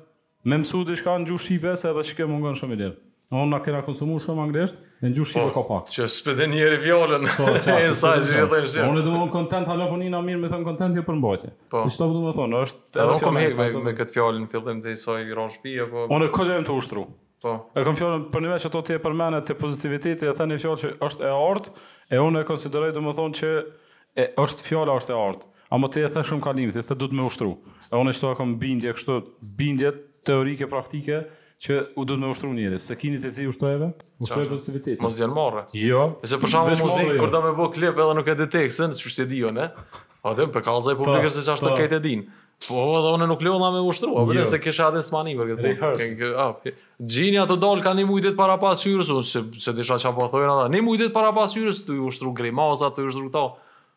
me mësu diçka në gjuhë shqipe se edhe që kjo mungon shumë i lirë. Domethënë na kena konsumuar shumë anglisht, e në gjuhë shqipe po, ka pak. Që s'pe dhe njëri fjalën. Po, e sa që thënë shqipe. Unë domethënë content hala po nina mirë me thënë content jo përmbajtje. Po. Domethonë, është edhe Unë kam hekë me, me këtë fjalë në fillim dhe masanej i rashë n'fije, po... Unë e këtë jam tu ushtru. Po. E kam fjalën për ni veç qato ti e përmene te pozitiviteti e the një fjalë që është e artë, e unë e konsideroj domethonë që e, është fjala është e artë. Ama ti e the shumë kalimthi, e the duhet me ushtru. E unë e qëto e kam bindje, kështu bindje teorike, praktike, Që u duhet me ushtru njeri, se kini se si ushtrojeve, ushtrojeve Qashtë? pozitivitetin. Mos ja nxerr. Jo. E se për shembull Veç muzikë morri, kur jo. do me bë klip edhe nuk e di tekstin, siç s'e di unë. O dhe për kallzo publikës se çfarë po. ti e din. Po edhe unë nuk lodha me ushtru, apo Jo. nëse kisha edhe smani për këtë. Rehearse. Ke- ke- ah, pe- Gjinja të dal ka një muj ditë para pasqyrës, unë se s'e disha çfarë po thonë ata. Një muj ditë para pasqyrës tu i ushtru grimasa, tu i ushtru këto.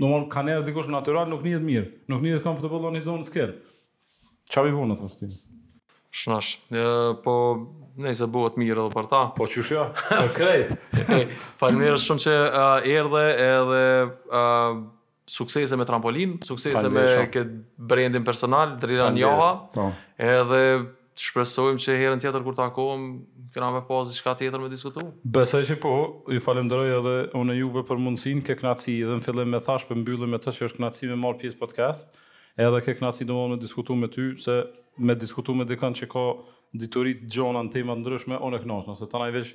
Domthon ka njerë dikush natyral nuk ndihet mirë, nuk ndihet comfortable në zonë skenë. Çfarë i vona thosh ti? Shnash. Po nëse bëhet mirë edhe për ta. Po qysh jo. Për krejt. Faleminderit shumë që erdhe edhe suksese me trampolin, suksese me këtë brendin personal, Driran Jaha. Po. Edhe Shpresojmë që herën tjetër kur takohemi kena me pas diçka tjetër me diskutu. Besoj që po, ju falenderoj edhe unë juve për mundësinë, ke kënaqësi dhe në fillim e thashë po mbyllim me të që është kënaqësi me marrë pjesë podcast, edhe ke kënaqësi domethënë me diskutu me ty, se me diskutu me dikënd që ka dituri të gjana në tema të ndryshme, unë kënaqna, se tanaj veç